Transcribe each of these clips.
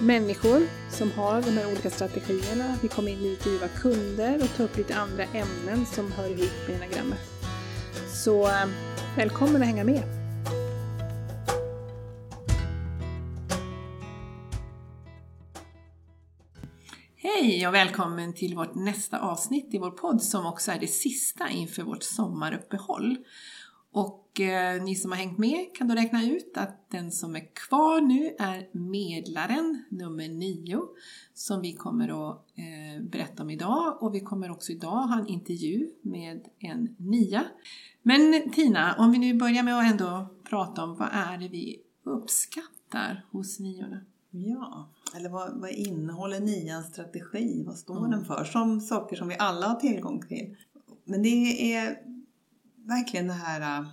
människor som har de här olika strategierna. Vi kommer intervjua kunder och ta upp lite andra ämnen som hör ihop med enagrammet. Så eh, välkommen att hänga med! Hej och välkommen till vårt nästa avsnitt i vår podd som också är det sista inför vårt sommaruppehåll. Och eh, ni som har hängt med kan då räkna ut att den som är kvar nu är Medlaren nummer 9 som vi kommer att eh, berätta om idag och vi kommer också idag ha en intervju med en nia. Men Tina, om vi nu börjar med att ändå prata om vad är det vi uppskattar hos niorna? Ja, eller vad, vad innehåller nians strategi? Vad står mm. den för? Som saker som vi alla har tillgång till. Men det är verkligen den här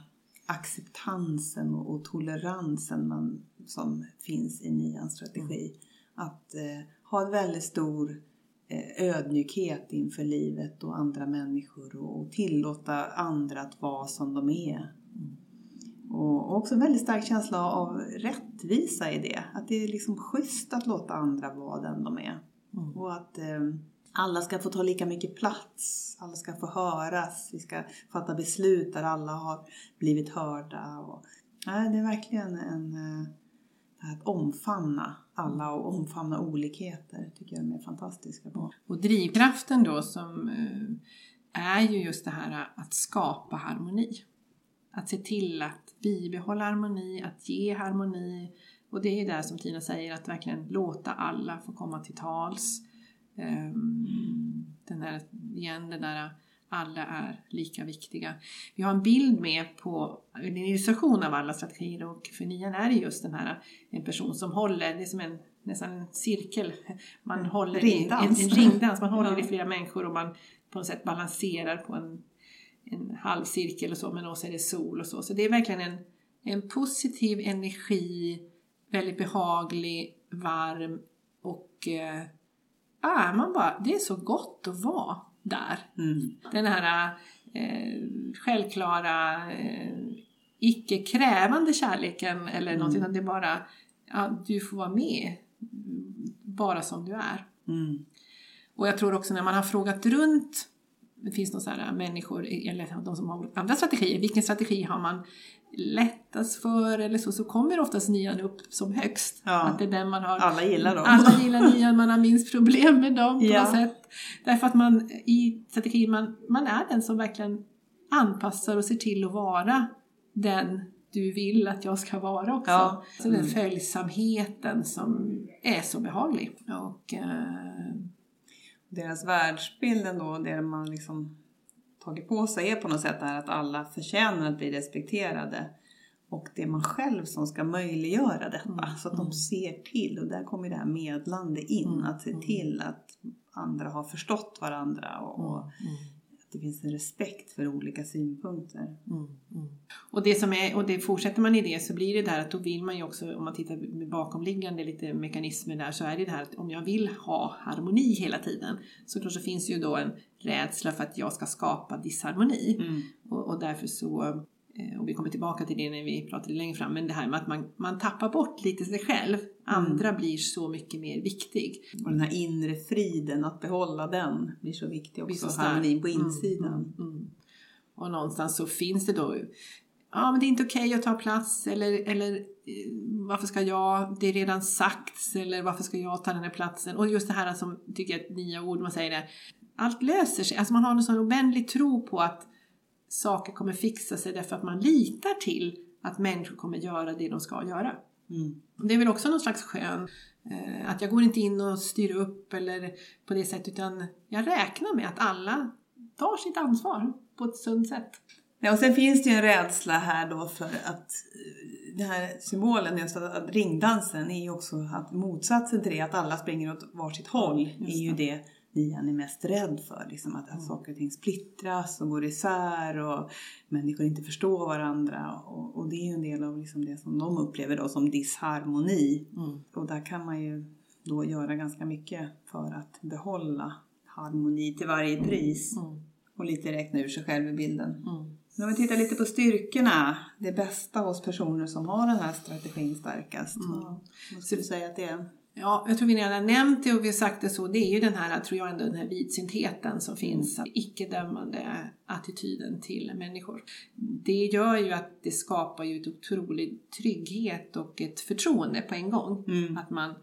acceptansen och toleransen man, som finns i nians strategi. Mm. Att eh, ha en väldigt stor eh, ödmjukhet inför livet och andra människor och, och tillåta andra att vara som de är. Mm. Och också en väldigt stark känsla av rättvisa i det. Att det är liksom schysst att låta andra vara den de är. Mm. Och att eh, alla ska få ta lika mycket plats, alla ska få höras, vi ska fatta beslut där alla har blivit hörda. Och, nej, det är verkligen en, eh, att omfamna alla och omfamna olikheter tycker jag är fantastiska på. Och drivkraften då som eh, är ju just det här att skapa harmoni. Att se till att bibehålla harmoni, att ge harmoni. Och det är det som Tina säger, att verkligen låta alla få komma till tals. Ehm, den där, igen, det där alla är lika viktiga. Vi har en bild med på en illustration av alla strategier och för nian är det just den här en person som håller, det är som en nästan en cirkel. Man håller ringdans. En, en, ringdans, man håller i flera människor och man på något sätt balanserar på en, en halvcirkel och så, men också är det sol och så. Så det är verkligen en, en positiv energi, väldigt behaglig, varm och eh, är man bara, det är så gott att vara där. Mm. Den här eh, självklara, eh, icke krävande kärleken eller mm. någonting, utan det är bara, ja, du får vara med bara som du är. Mm. Och jag tror också när man har frågat runt det finns några här människor, eller de som har andra strategier, vilken strategi har man lättast för eller så, så kommer oftast nian upp som högst. Ja. Att det är den man har, alla gillar dem. Alla gillar nian, man har minst problem med dem på ja. något sätt. Därför att man i strategin, man, man är den som verkligen anpassar och ser till att vara den du vill att jag ska vara också. Ja. Så den mm. följsamheten som är så behaglig. Och, eh... Deras världsbild ändå, det man liksom tagit på sig är på något sätt att alla förtjänar att bli respekterade. Och det är man själv som ska möjliggöra detta mm. så att de mm. ser till. Och där kommer det här medlande in. Mm. Att se mm. till att andra har förstått varandra och, och mm. Det finns en respekt för olika synpunkter. Och, det som är, och det fortsätter man i det så blir det där att då vill man ju också, om man tittar med bakomliggande lite mekanismer där, så är det det här att om jag vill ha harmoni hela tiden så klart så finns ju då en rädsla för att jag ska skapa disharmoni. Mm. Och, och, därför så, och vi kommer tillbaka till det när vi pratar längre fram, men det här med att man, man tappar bort lite sig själv. Andra mm. blir så mycket mer viktig. Och den här inre friden, att behålla den, blir så viktig också. Så harmonin på mm, insidan. Mm, mm, och någonstans så finns det då ja men det är inte okej okay att ta plats eller, eller eh, varför ska jag, det är redan sagts eller varför ska jag ta den här platsen? Och just det här som tycker jag är nya ord, man säger det, allt löser sig. Alltså man har en sån oändlig tro på att saker kommer fixa sig därför att man litar till att människor kommer göra det de ska göra. Mm. Det är väl också någon slags skön, eh, att jag går inte in och styr upp eller på det sättet utan jag räknar med att alla tar sitt ansvar på ett sunt sätt. Ja, och sen finns det ju en rädsla här då för att eh, den här symbolen, just att, ringdansen är ju också att motsatsen till det, att alla springer åt varsitt håll, är ju det nian är mest rädd för. Liksom att, att Mm. saker och ting splittras och går isär och människor inte förstår varandra. Och, och det är ju en del av liksom det som de upplever då som disharmoni. Mm. Och där kan man ju då göra ganska mycket för att behålla harmoni till varje pris. Mm. Och lite räkna ur sig själv i bilden. Mm. Men om vi tittar lite på styrkorna, det bästa hos personer som har den här strategin starkast. Mm. Vad skulle du säga att det är? Ja, jag tror vi redan nämnt det och vi har sagt det så. Det är ju den här, tror jag ändå, den här vidsyntheten som finns. Icke-dömande attityden till människor. Det gör ju att det skapar ju ett otrolig trygghet och ett förtroende på en gång. Mm. Att man,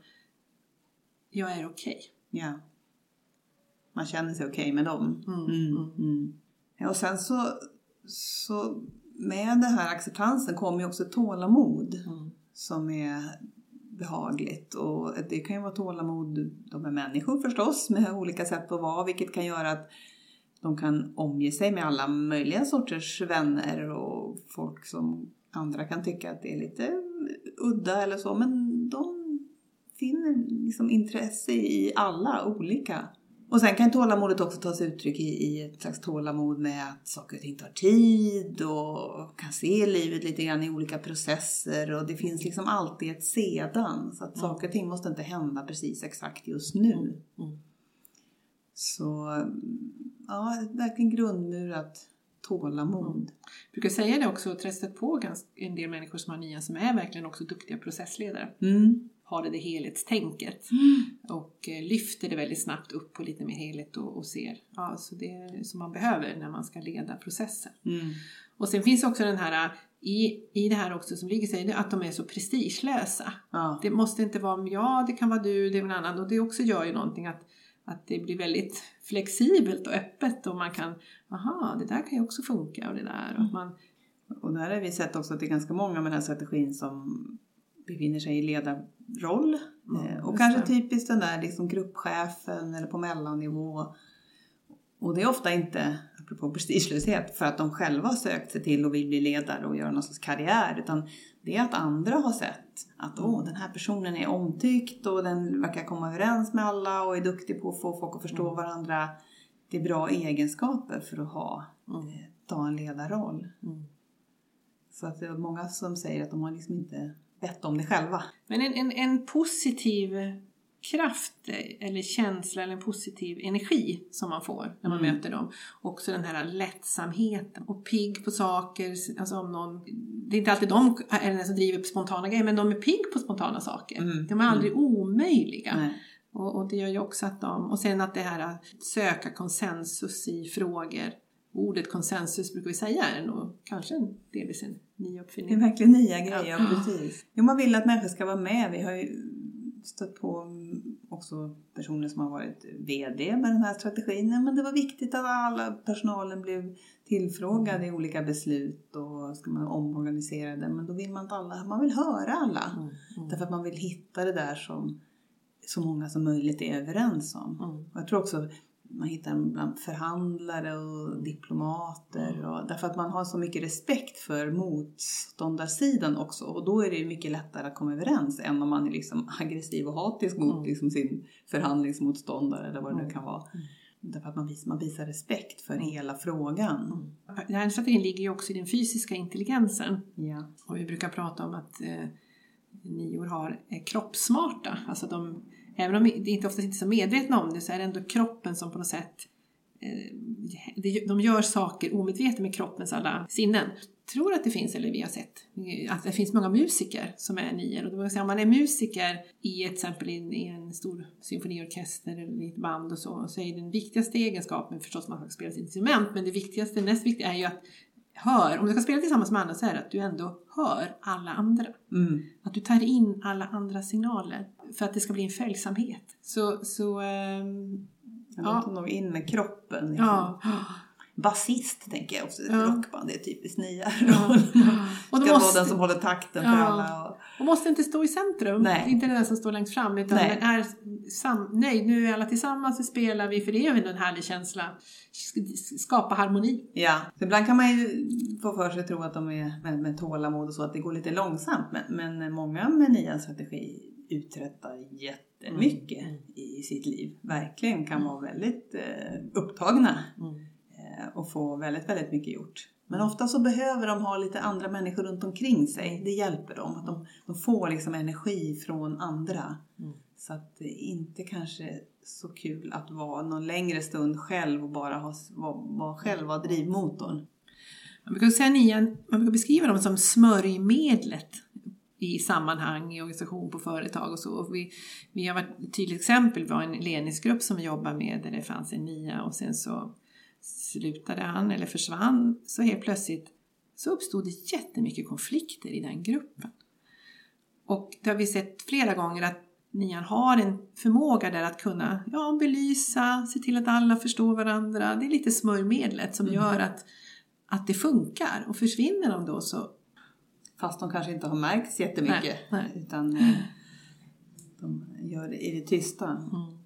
jag är okej. Ja. Man känner sig okej med dem. Mm, Mm. mm. Mm. Ja, och sen så, så med den här acceptansen kommer ju också tålamod Mm. som är behagligt. Och det kan ju vara tålamod, de är människor förstås, med olika sätt att vara, vilket kan göra att de kan omge sig med alla möjliga sorters vänner och folk som andra kan tycka att det är lite udda eller så, men de finner liksom intresse i alla olika. Och sen kan tålamodet också ta sig uttryck i, i ett slags tålamod med att saker och ting tar tid och kan se livet lite grann i olika processer och det finns liksom alltid ett sedan. Så att Mm. saker och ting måste inte hända precis exakt just nu. Mm. Så ja, verkligen grundmurat tålamod. Jag brukar säga det också, trästat på ganska, en del människor som har nian som är verkligen också duktiga processledare. Mm. Har det, det helhetstänket. Och eh, lyfter det väldigt snabbt upp på lite mer helhet och, och ser. Ja, så det är som man behöver när man ska leda processen. Mm. Och sen finns också den här, i, i det här också som ligger är att de är så prestigelösa. Ja. Det måste inte vara, ja det kan vara du, det är någon annan. Och det också gör ju någonting att, att det blir väldigt flexibelt och öppet och man kan, aha det där kan ju också funka och det där. Och att man, Och där har vi sett också att det är ganska många med den här strategin som befinner sig i ledarroll. Mm, och kanske det. typiskt den där liksom gruppchefen eller på mellannivå. Och det är ofta inte, apropå prestigelöshet, för att de själva har sökt sig till och vill bli ledare och göra någon sorts karriär. Utan det är att andra har sett att åh, den här personen är omtyckt och den verkar komma överens med alla och är duktig på att få folk att förstå Mm. varandra. Det är bra egenskaper för att ha, Mm. eh, ta en ledarroll. mm. Så att det är många som säger att de har liksom inte bett om det själva. Men en, en, en positiv kraft eller känsla eller en positiv energi som man får när man Mm. möter dem. Också den här lättsamheten och pigg på saker. Alltså om någon, det är inte alltid de är som driver på spontana grejer men de är pigg på spontana saker. Mm. De är aldrig omöjliga. Nej. Och, och det gör ju också att de, och sen att det här att söka konsensus i frågor. Ordet konsensus brukar vi säga är nog kanske en delvis en ny Det är uppfinning. verkligen nya grejer, Ja. precis. Jo, man vill att människor ska vara med. Vi har ju stött på också personer som har varit VD med den här strategin. Men det var viktigt att alla personalen blev tillfrågade i olika beslut och ska man omorganisera det. Men då vill man inte alla, man vill höra alla. Mm, mm, Därför att man vill hitta det där som så många som möjligt är överens om. mm. Jag tror också man hittar den bland förhandlare och diplomater. Och, därför att man har så mycket respekt för motståndarsidan också. Och då är det ju mycket lättare att komma överens än om man är liksom aggressiv och hatisk mot Mm. liksom sin förhandlingsmotståndare eller vad det nu Mm. kan vara. Mm. Därför att man visar, man visar respekt för hela frågan. Den här strategin ligger ju också i den fysiska intelligensen. Ja. Och vi brukar prata om att eh, nior har är kroppssmarta. Alltså de, även om det inte oftast inte är så medvetna om det så är det ändå kroppen som på något sätt eh, de gör saker omedvetet med kroppens alla sinnen. tror att det finns, eller vi har sett, att det finns många musiker som är nior. Och då säga, om man är musiker i ett, exempel i en, stor symfoniorkester eller i ett band och så, så är den viktigaste egenskapen förstås att man ska spela sitt instrument, men det viktigaste, näst viktiga är ju att hör, om du ska spela tillsammans med andra så är det att du ändå hör alla andra. Mm. Att du tar in alla andra signaler för att det ska bli en följsamhet. Så, så Jag Ja. låter nog in med kroppen. Liksom. Ja. Basist tänker jag också. Ja. Rockband det är typiskt nya. Ja. Och Ska då vara måste, den som håller takten för Ja. alla. Och, och måste inte stå i centrum. Nej. Inte den som står längst fram. Utan Nej. den är sam, nej, nu är alla tillsammans, så spelar vi. För det är ju en härlig känsla. Skapa harmoni. ja. Så ibland kan man ju få för sig att tro att de är med, med tålamod och så, att det går lite långsamt. Men, men många med nya strategi uträttar jättemycket Mm. i sitt liv. Verkligen kan vara väldigt eh, upptagna. Mm. eh, och få väldigt, väldigt mycket gjort. Men ofta så behöver de ha lite andra människor runt omkring sig. Det hjälper dem. Att de, de får liksom energi från andra. Mm. Så att det inte kanske så kul att vara någon längre stund själv och bara ha, vara, vara själv, vara drivmotorn. Man brukar säga nian, man brukar beskriva dem som smörjmedlet i sammanhang, i organisation, på företag och så. Och vi, vi har varit ett tydligt exempel, vi har en ledningsgrupp som vi jobbar med där det fanns en nia och sen så slutade han eller försvann så helt plötsligt så uppstod det jättemycket konflikter i den gruppen. Och det har vi sett flera gånger att nian har en förmåga där att kunna ja, belysa, se till att alla förstår varandra. Det är lite smörjmedlet som Mm. gör att, att det funkar. Och försvinner de då så Fast de kanske inte har märkts jättemycket. Nej, nej. Utan eh, de gör det i det tysta. mm,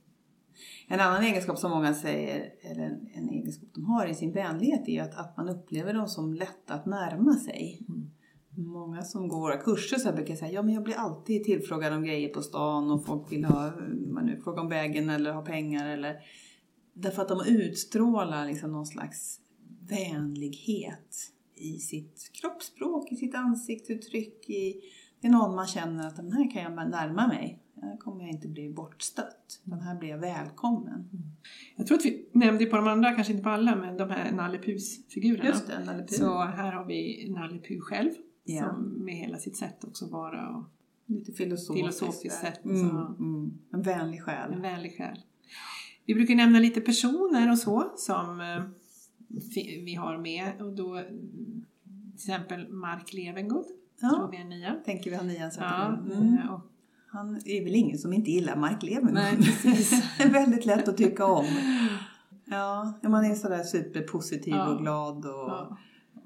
En annan egenskap som många säger, eller en, en egenskap de har i sin vänlighet, är att, att man upplever dem som lätta att närma sig. Mm. Många som går våra kurser så brukar säga, ja men jag blir alltid tillfrågad om grejer på stan och folk vill ha, man nu frågar om vägen eller ha pengar eller Därför att de utstrålar liksom någon slags vänlighet i sitt kroppsspråk, i sitt ansiktsuttryck. I, det är någon man känner att den här kan jag närma mig. Här kommer jag inte bli bortstött. Den här blir jag välkommen. Jag tror att vi nämnde på de andra, kanske inte på alla, men de här Nalle Puhs-figurerna. Just det, Nalle. Så här har vi Nalle Puh själv, Ja. som med hela sitt sätt också vara och Lite filosofiskt. filosofiskt sätt. Mm, Så. mm. En vänlig själ. En vänlig själ. Vi brukar nämna lite personer och så som eh, vi har med. Och då, till exempel Mark Levengood, tror Ja, vi är nia. tänker vi har nian Ja, ja. mm. eh, och, Han är väl ingen som inte gillar Mark Levengood. Nej, precis. väldigt lätt att tycka om. Ja, man är sådär superpositiv Ja. och glad och, ja.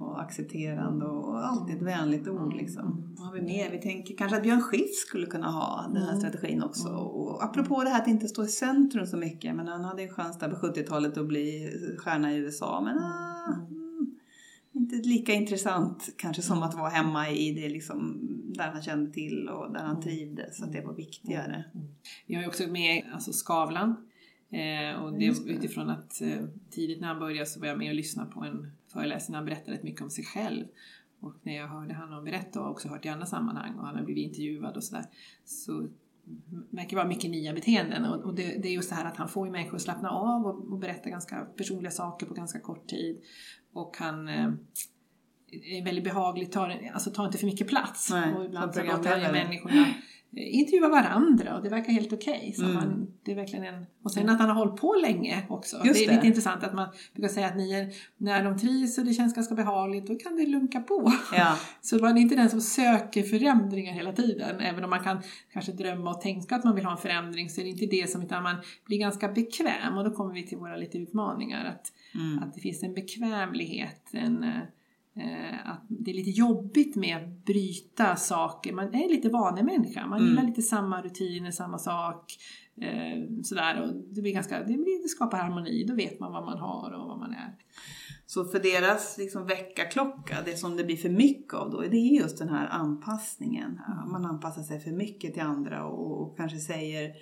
Och accepterande och alltid ett vänligt ord liksom. Vad har vi mer? Vi tänker kanske att Björn Skifs skulle kunna ha den här Mm. strategin också. Och apropå det här att inte stå i centrum så mycket. Men han hade en chans där på 70-talet att bli stjärna i USA. Men ah, mm, inte lika intressant kanske som att vara hemma i det liksom, där han kände till och där han Mm. trivdes. Så att det var viktigare. Vi har ju också med alltså Skavlan. Eh, och det. utifrån att eh, tidigt när han började så var jag med och lyssnade på en föreläsning när han berättade rätt mycket om sig själv. Och när jag hörde honom berätta och också hört i andra sammanhang och han har blivit intervjuad och sådär så märker vara mycket nya beteenden och, det, det är just det här att han får ju människor att slappna av och, och berätta ganska personliga saker på ganska kort tid. Och han eh, är väldigt behaglig, tar, alltså tar inte för mycket plats. Nej, och ibland så låter han ju människorna intervjua varandra och det verkar helt okej. Så Mm. man, det är verkligen en, och sen att han har hållit på länge också. Just det är det. lite intressant att man brukar säga att ni är, när de trivs och det känns ganska behagligt, då kan det lunka på. Ja, Så man är inte den som söker förändringar hela tiden. Även om man kan kanske drömma och tänka att man vill ha en förändring så är det inte det som, utan man blir ganska bekväm. Och då kommer vi till våra lite utmaningar. Att, mm. att det finns en bekvämlighet, en, eh, att det är lite jobbigt med att bryta saker. Man är lite vanemänniska, man Mm. gillar lite samma rutiner, samma sak. Eh, sådär. Och det, blir ganska, det, blir, det skapar harmoni, då vet man vad man har och vad man är. Så för deras liksom väckarklocka, det som det blir för mycket av då, det är just den här anpassningen. Man anpassar sig för mycket till andra och, och kanske säger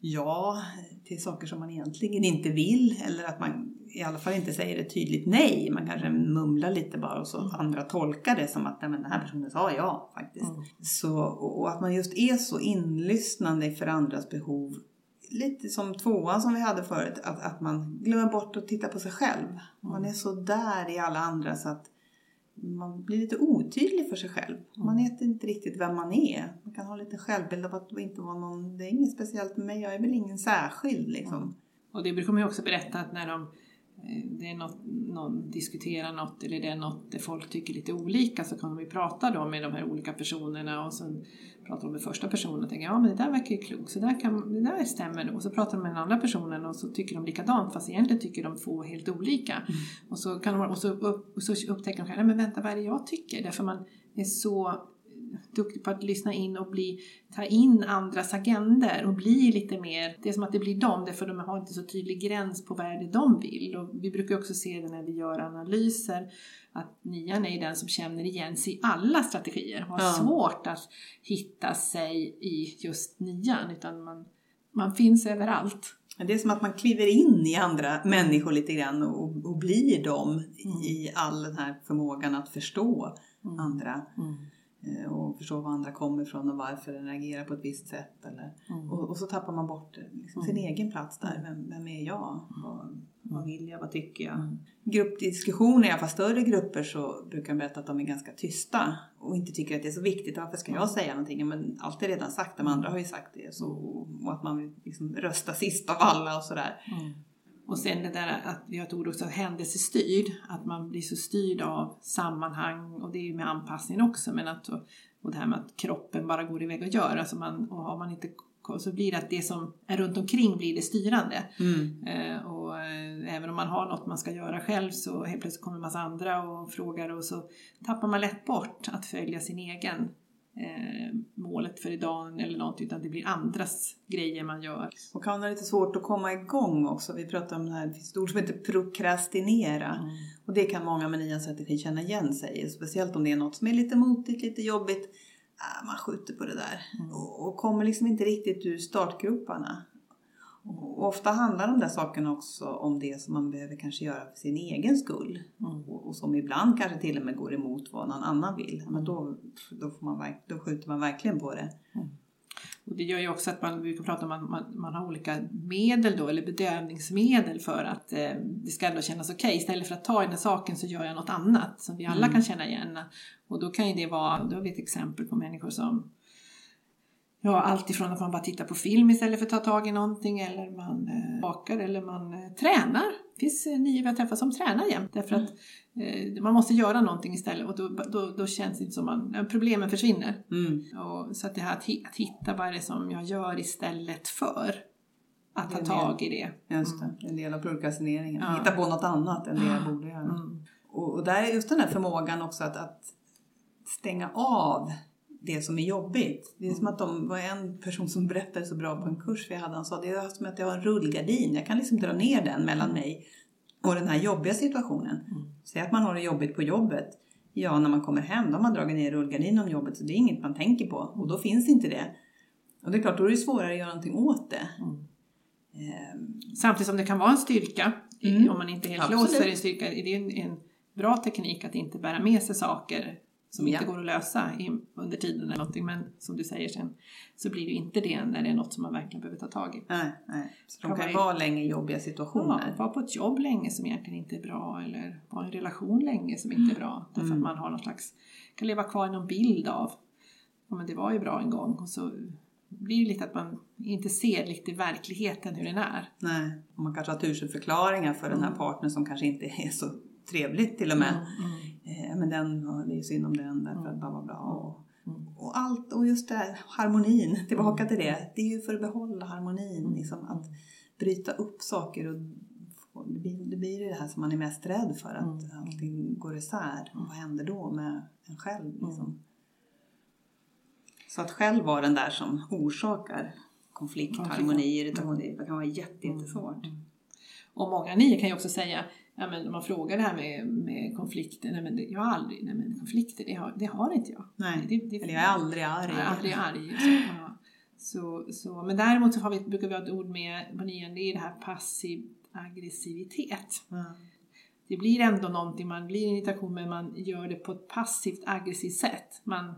ja till saker som man egentligen inte vill. Eller att man i alla fall inte säger ett tydligt nej. Man kanske mumlar lite bara och så andra tolkar det som att Nej, men den här personen sa ja faktiskt. Mm. Så, och och att man just är så inlyssnande för andras behov. Lite som tvåan som vi hade förut, att, att man glömmer bort att titta på sig själv. Man är så där i alla andra så att man blir lite otydlig för sig själv. Man vet inte riktigt vem man är. Man kan ha lite självbild av att inte vara någon, det är inget speciellt med mig, jag är väl ingen särskild liksom. Och det brukar man ju också berätta att när de det är något, någon diskuterar något eller det är något där folk tycker lite olika så kan vi prata då med de här olika personerna och så pratar de med första personen och tänker ja men det där verkar ju klokt, så där kan, det där stämmer nog. Och så pratar de med den andra personen och så tycker de likadant fast egentligen tycker de två helt olika. Mm. Och, så kan de, och, så och så upptäcker de själva, men vänta vad är det jag tycker? Därför man är så duktig på att lyssna in och bli, ta in andras agender och bli lite mer, det är som att det blir dem, därför de har inte så tydlig gräns på vad är det de vill. Och vi brukar också se det när vi gör analyser, att nian är den som känner igen sig i alla strategier, har ja. svårt att hitta sig i just nian, utan man, man finns överallt. Det är som att man kliver in i andra människor lite grann och, och blir dem mm. i all den här förmågan att förstå mm. andra. Mm. Eh, och förstå var andra kommer ifrån och varför den reagerar på ett visst sätt. Eller, mm. och, och, så tappar man bort liksom, sin mm. egen plats där. Vem, vem är jag? Vad, vad vill jag? Vad tycker jag? Mm. Gruppdiskussioner, i alla fall större grupper, så brukar de berätta att de är ganska tysta och inte tycker att det är så viktigt. Varför ska jag säga någonting? Men allt är redan sagt, de andra har ju sagt det. Så, och att man vill liksom rösta sist av alla och sådär. Mm. Och sen det där att vi har ett ord också, händelsestyrd, att man blir så styrd av sammanhang och det är ju med anpassning också, men att, och det här med att kroppen bara går iväg och gör, alltså man, och har man inte så blir det att det som är runt omkring blir det styrande. Mm. Eh, och eh, även om man har något man ska göra själv så helt plötsligt kommer en massa andra och frågar och så tappar man lätt bort att följa sin egen eh, målet för idag eller något utan det blir andras grejer man gör. Och kan ha lite svårt att komma igång också. Vi pratar om det här, det finns ett ord som heter prokrastinera. Mm. Och det kan många med nya strategi känna igen sig i. Speciellt om det är något som är lite motigt, lite jobbigt. Ah, man skjuter på det där mm. och, och kommer liksom inte riktigt ur startgroparna. Och ofta handlar de där sakerna också om det som man behöver kanske göra för sin egen skull. Mm. Och, och, som ibland kanske till och med går emot vad någon annan vill. Men då, då, får man, då skjuter man verkligen på det. Mm. Och det gör ju också att man brukar prata om att man, man, har olika medel då, eller bedövningsmedel för att eh, det ska ändå kännas okej. Okay. Istället för att ta i den här saken så gör jag något annat som vi alla mm. kan känna igen. Och då kan ju det vara, då har vi ett exempel på människor som Ja, allt ifrån att man bara tittar på film istället för att ta tag i någonting eller man eh, bakar eller man eh, tränar. Det finns eh, nio vi har träffat som tränar jämt därför att eh, man måste göra någonting istället och då, då, då känns det inte som att problemen försvinner. Mm. Och, så att det här att, att hitta vad är det som jag gör istället för att ta tag i det. Just det, mm. en del av prokrastineringen. Ja. Hitta på något annat än det jag borde göra. Mm. Och, och där är just den här förmågan också att, att stänga av det som är jobbigt. Det är som att de var en person som berättade så bra på en kurs vi hade. Han sa det är som att jag har en rullgardin. Jag kan liksom dra ner den mellan mig och den här jobbiga situationen. Mm. Säg att man har det jobbigt på jobbet. Ja, när man kommer hem då har man dragit ner rullgardinen om jobbet så det är inget man tänker på och då finns inte det. Och det är klart, då är det svårare att göra någonting åt det. Mm. Um. Samtidigt som det kan vara en styrka, mm. om man inte helt är det en styrka. Det är en, en bra teknik att inte bära med sig saker som inte går att lösa under tiden eller någonting. Men som du säger sen så blir det inte det när det är något som man verkligen behöver ta tag i. Nej, nej. Så de kan, kan vara länge i jobbiga situationer. Ja, vara på ett jobb länge som egentligen inte är bra eller vara i en relation länge som inte är bra. Därför mm. att man har någon slags, kan leva kvar i någon bild av, ja men det var ju bra en gång och så blir det lite att man inte ser lite verkligheten hur den är. Nej, och man kanske har tursenförklaringar för mm. den här mm. partnern som kanske inte är så trevligt till och med. Mm, mm eh, men den, det är synd om den därför att bla bla bla. Och, mm. och allt, och just det här harmonin, tillbaka till det. Det är ju för att behålla harmonin, mm. liksom att bryta upp saker och det blir, det blir det här som man är mest rädd för, att mm. allting går isär. Och vad händer då med en själv? Liksom? Så att själv vara den där som orsakar konflikt, harmoni, irritation, det kan vara jättesvårt. Och många ni kan ju också säga ja, men man frågar det här med, med konflikter, nej men det, jag har aldrig, nej men konflikter det har, det har inte jag. Nej, det, det, eller jag är aldrig arg. Jag är aldrig arg. Så, ja. så, så, men däremot så har vi, brukar vi ha ett ord med på nian, det är det här passiv aggressivitet. Mm. Det blir ändå någonting, man blir irritation men man gör det på ett passivt aggressivt sätt. Man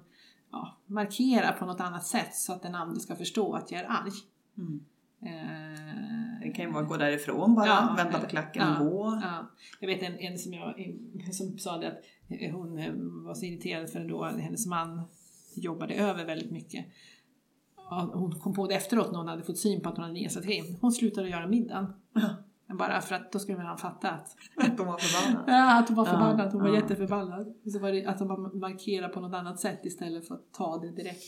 ja, markerar på något annat sätt så att den andra ska förstå att jag är arg. Mm. Eh, det kan ju vara att gå därifrån bara, ja, vända på klacken ja, och gå. Ja. Jag vet en, en som, jag, som sa det att hon eh, var så irriterad för då hennes man jobbade över väldigt mycket. Hon kom på det efteråt när hon hade fått syn på att hon hade nya strategin. Hon slutade göra middagen. Bara för att då skulle man ha fattat. Att de var förbannade. Ja, att hon var förbannad. Hon var ja. jätteförbannad. Så var det att de markerar på något annat sätt istället för att ta det direkt.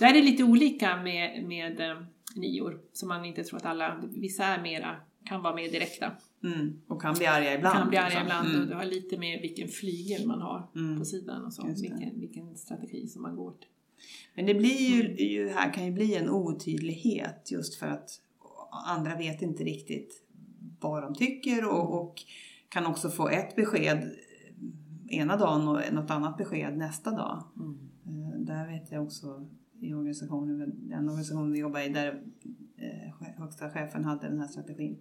Där är det lite olika med, med eh, nior. Som man inte tror att alla, vissa är mera, kan vara mer direkta. Mm. Och kan bli arga ibland. kan bli arga liksom. ibland och Mm. det har lite med vilken flygel man har Mm. på sidan och så. Vilken, vilken strategi som man går till. Men det blir ju, ju, här kan ju bli en otydlighet just för att andra vet inte riktigt vad de tycker och, och kan också få ett besked ena dagen och något annat besked nästa dag. Eh, Där vet jag också i organisationen, den organisation vi jobbar i, där eh, högsta chefen hade den här strategin.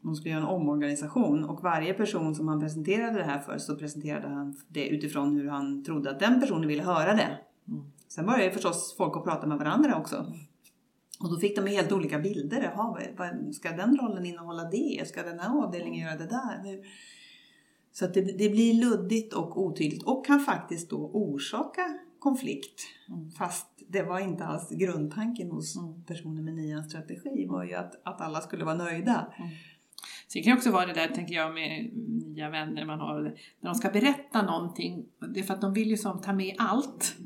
De skulle göra en omorganisation och varje person som han presenterade det här för så presenterade han det utifrån hur han trodde att den personen ville höra det. Mm. Sen började ju förstås folk att prata med varandra också. Och då fick de helt olika bilder. Jaha, vad- ska den rollen innehålla det? Ska den här avdelningen göra det där? Så det, det blir luddigt och otydligt och kan faktiskt då orsaka konflikt. Mm. Fast det var inte alls grundtanken hos Mm. personer med nians strategi var ju att, att alla skulle vara nöjda. Så det kan också vara det där, tänker jag, med nya vänner man har. När de ska berätta någonting, det är för att de vill ju som ta med allt.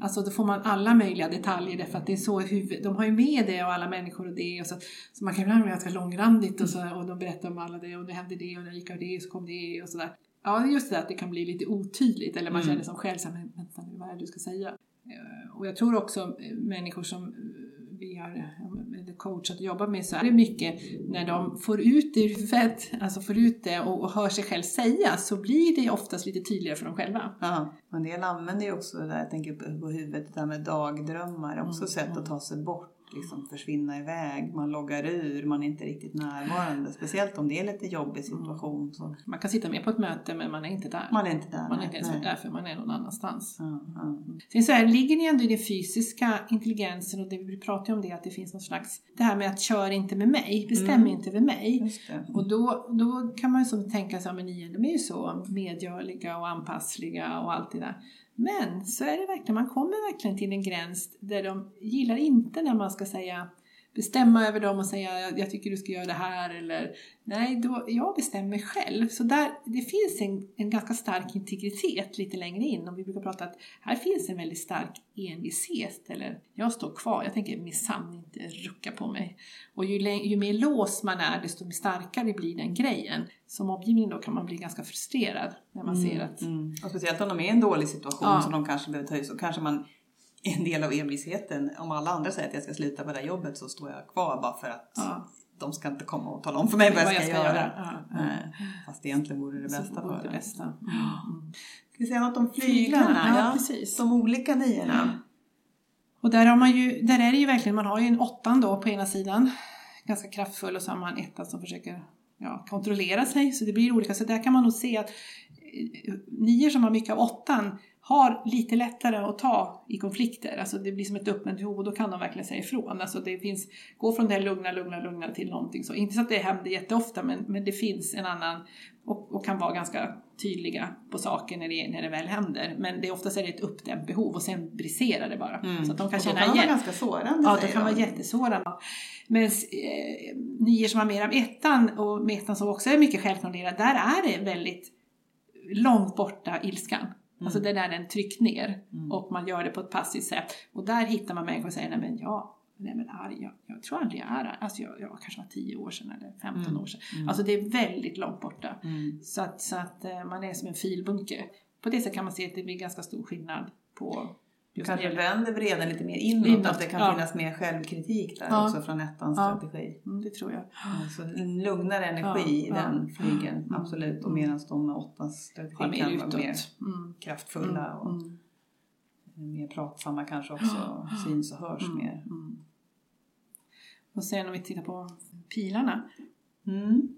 Alltså då får man alla möjliga detaljer därför att det är så huvud, de har ju med det och alla människor och det och så, så man kan ibland bli ganska långrandigt och, så, och de berättar om alla det och det hände det och det gick av det och så kom det och sådär. Ja, just det att det kan bli lite otydligt eller man Mm. känner som själv så här, men vänta nu, vad är det du ska säga? Eh, Och jag tror också eh, människor som eh, vi har coachat och jobbat med så är det mycket när de får ut det ur huvudet, alltså får ut det och, och hör sig själv säga så blir det oftast lite tydligare för dem själva. Ja, och en del använder ju också det där, jag tänker på, huvudet, det här med dagdrömmar, också Mm, sätt mm. att ta sig bort, liksom försvinna iväg, man loggar ur, man är inte riktigt närvarande, speciellt om det är lite jobbig situation. Så Man kan sitta med på ett möte men man är inte där. man är inte där. Man är inte ens nej. där för man är någon annanstans. Ja, ja. Sen så här, ligger det ändå i den fysiska intelligensen och det, vi pratar om det att det finns någon slags, det här med att kör inte med mig, bestäm Mm. inte över mig. Och då, då kan man ju som tänka sig, men ni är ju så medgörliga och anpassliga och allt det där. Men så är det verkligen, man kommer verkligen till en gräns där de gillar inte när man ska säga bestämma över dem och säga jag, jag tycker du ska göra det här eller nej, då, jag bestämmer själv. Så där, det finns en, en ganska stark integritet lite längre in och vi brukar prata att här finns en väldigt stark envishet eller jag står kvar, jag tänker minsann inte rucka på mig. Och ju, ju mer låst man är desto starkare blir den grejen. Som omgivning då kan man bli ganska frustrerad när man ser att Mm. Och speciellt om de är i en dålig situation Ja. som de kanske behöver ta ut så kanske man en del av envisheten, om alla andra säger att jag ska sluta på det här jobbet så står jag kvar bara för att Ja. de ska inte komma och tala om för mig vad jag ska, göra. Ja, ja. Fast egentligen vore det Så bästa för det bästa. Mm. Ska vi säga något om Flyglarna, ja, precis. De olika niorna. Och där, har man ju, där är det ju verkligen, man har ju en åttan då på ena sidan, ganska kraftfull och så har man ettan som försöker ja, kontrollera sig. Så det blir olika. Så där kan man nog se att eh, nior som har mycket av åttan har lite lättare att ta i konflikter. Alltså det blir som ett öppet och då kan de verkligen säga ifrån. Alltså det finns, gå från det här lugna, lugna, lugna till någonting så. Inte så att det händer jätteofta men, men det finns en annan och, och kan vara ganska tydliga på saker när det, när det väl händer. Men det är oftast är det ett uppdämt behov och sen briserar det bara. Så att de kan Mm. Och känna kan de vara igen. ganska sårande Ja, det säger kan vara de. jättesårande. Men eh, nior som har mer av ettan och med ettan som också är mycket självkontrollerad, där är det väldigt långt borta ilskan. Alltså det där den tryckt ner och man gör det på ett passivt sätt. Och där hittar man människor som säger, nej men jag, nej men arg, jag, jag tror aldrig jag är arg. Alltså jag, jag kanske var 10 år sedan eller 15 år sedan. Alltså det är väldigt långt borta. Mm. Så att, så att eh, man är som en filbunke. På det sättet kan man se att det blir ganska stor skillnad på just kanske vänder vreden lite mer inåt, Inåt, att det kan ja. finnas mer självkritik där Ja. också från ettans Ja. strategi. Mm, det tror jag. Så en lugnare energi i den flygen, Mm. absolut. Och medan de med åttans strategi mer kan vara utåt. mer Mm. kraftfulla och Mm. mer pratsamma kanske också. Syns och hörs mer. Mm. Och sen om vi tittar på pilarna. Mm.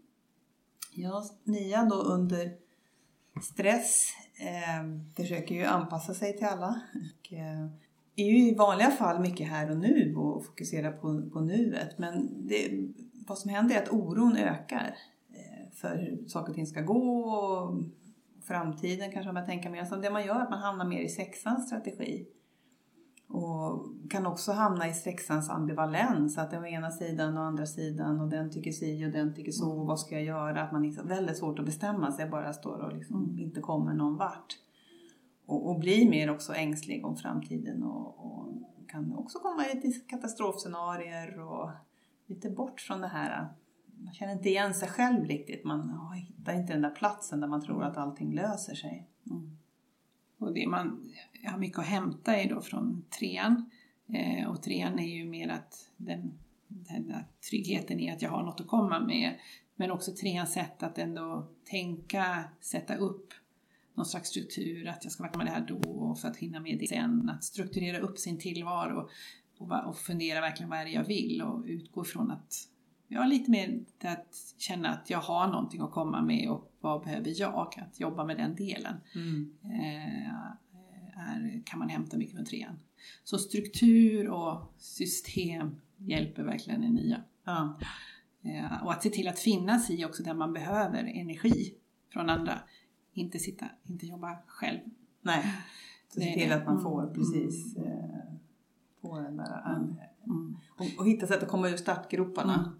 Ja, nian då under stress eh, försöker ju anpassa sig till alla. Och, eh, är ju i vanliga fall mycket här och nu och fokuserar på, på nuet. Men det, vad som händer är att oron ökar eh, för hur saker och ting ska gå och framtiden kanske man tänker mer. Så det man gör är att man hamnar mer i sexans strategi. Och kan också hamna i sexans ambivalens, att det är ena sidan och andra sidan och den tycker si och den tycker så och vad ska jag göra? Att man är väldigt svårt att bestämma sig, bara står och liksom Mm. inte kommer någon vart. Och, och blir mer också ängslig om framtiden och, och kan också komma i katastrofscenarier och lite bort från det här man känner inte igen sig själv riktigt. Man hittar inte den där platsen där man tror att allting löser sig. Mm. Och det man har mycket att hämta är då från trean. Eh, och trean är ju mer att den, den där tryggheten i att jag har något att komma med. Men också treans sätt att ändå tänka, sätta upp någon slags struktur, att jag ska vara med det här då och för att hinna med det sen. Att strukturera upp sin tillvaro och, och fundera verkligen vad är det jag vill och utgå ifrån att Ja, lite mer att känna att jag har någonting att komma med och vad behöver jag? Att jobba med den delen eh, är, kan man hämta mycket från trean. Så struktur och system hjälper verkligen i nya. Ja. Eh, och att se till att finnas i också där man behöver energi från andra. Inte sitta, inte jobba själv. Nej, så se är till att man Mm. får precis eh, få den där Mm. Mm. och, och hitta sätt att komma ur startgroparna Mm.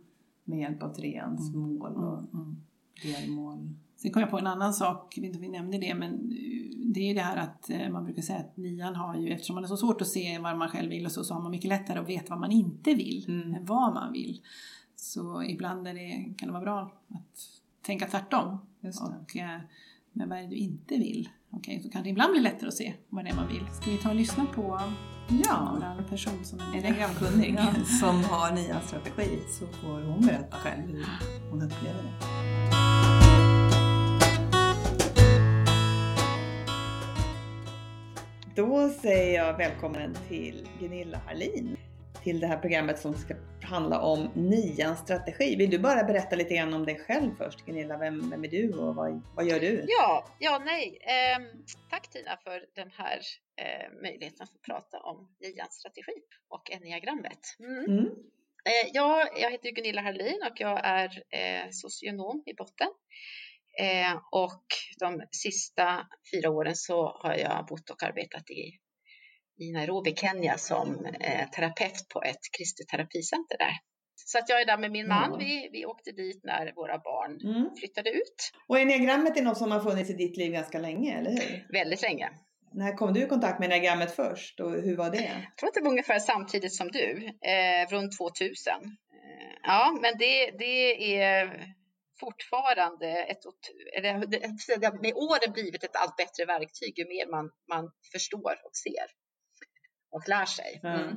Med hjälp av treans mål och Mm. Mm. delmål. Sen kom jag på en annan sak, jag vet inte om vi nämnde det, men eh, det är ju det här att eh, man brukar säga att nian har ju, eftersom man är så svårt att se vad man själv vill och så, så har man mycket lättare att veta vad man inte vill Mm. än vad man vill. Så ibland är det, kan det vara bra att tänka tvärtom. Och, eh, men vad är det du inte vill? Okej, så kan det ibland bli lättare att se vad det är man vill. Ska vi ta och lyssna på Ja, vår person som är en diagramkunnig Ja. som har nians strategi? Så får hon berätta själv hur hon upplever det. Då säger jag välkommen till Gunilla Harlin till det här programmet som ska handla om nians strategi. Vill du bara berätta lite grann om dig själv först Gunilla? Vem, vem är du och vad, vad gör du? Ja, ja nej. Ehm, tack Tina för den här eh, möjligheten att få prata om nians strategi och enneagrammet. Mm. Mm. Eh, ja, jag heter Gunilla Harlin och jag är eh, socionom i botten. Eh, och de sista fyra åren så har jag bott och arbetat i, i Nairobi, Kenya som eh, terapeut på ett kristet terapicenter där. Så att jag är där med min man. Ja. Vi, vi åkte dit när våra barn Mm. flyttade ut. Och enneagrammet är något som har funnits i ditt liv ganska länge, eller hur? Väldigt länge. När kom du i kontakt med enneagrammet först och hur var det? Jag tror att det var ungefär samtidigt som du, eh, runt 2000. Eh, ja, men det, det är fortfarande ett, eller med åren blivit ett allt bättre verktyg ju mer man, man förstår och ser och lär sig. Mm.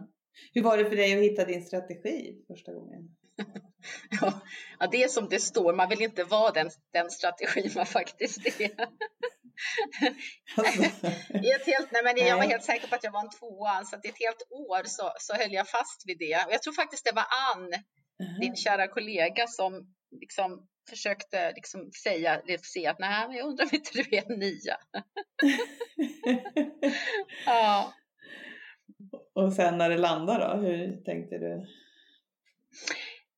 Hur var det för dig att hitta din strategi första gången? Ja, det är som det står, man vill inte vara den, den strategi man faktiskt är. Alltså, ett helt, nej men jag var helt säker på att jag var en tvåa, så att i ett helt år så, så höll jag fast vid det. Och jag tror faktiskt det var Ann, din kära kollega, som liksom försökte liksom säga, se att nej, jag undrar om inte du är en nia. Ja, och sen när det landade då, hur tänkte du?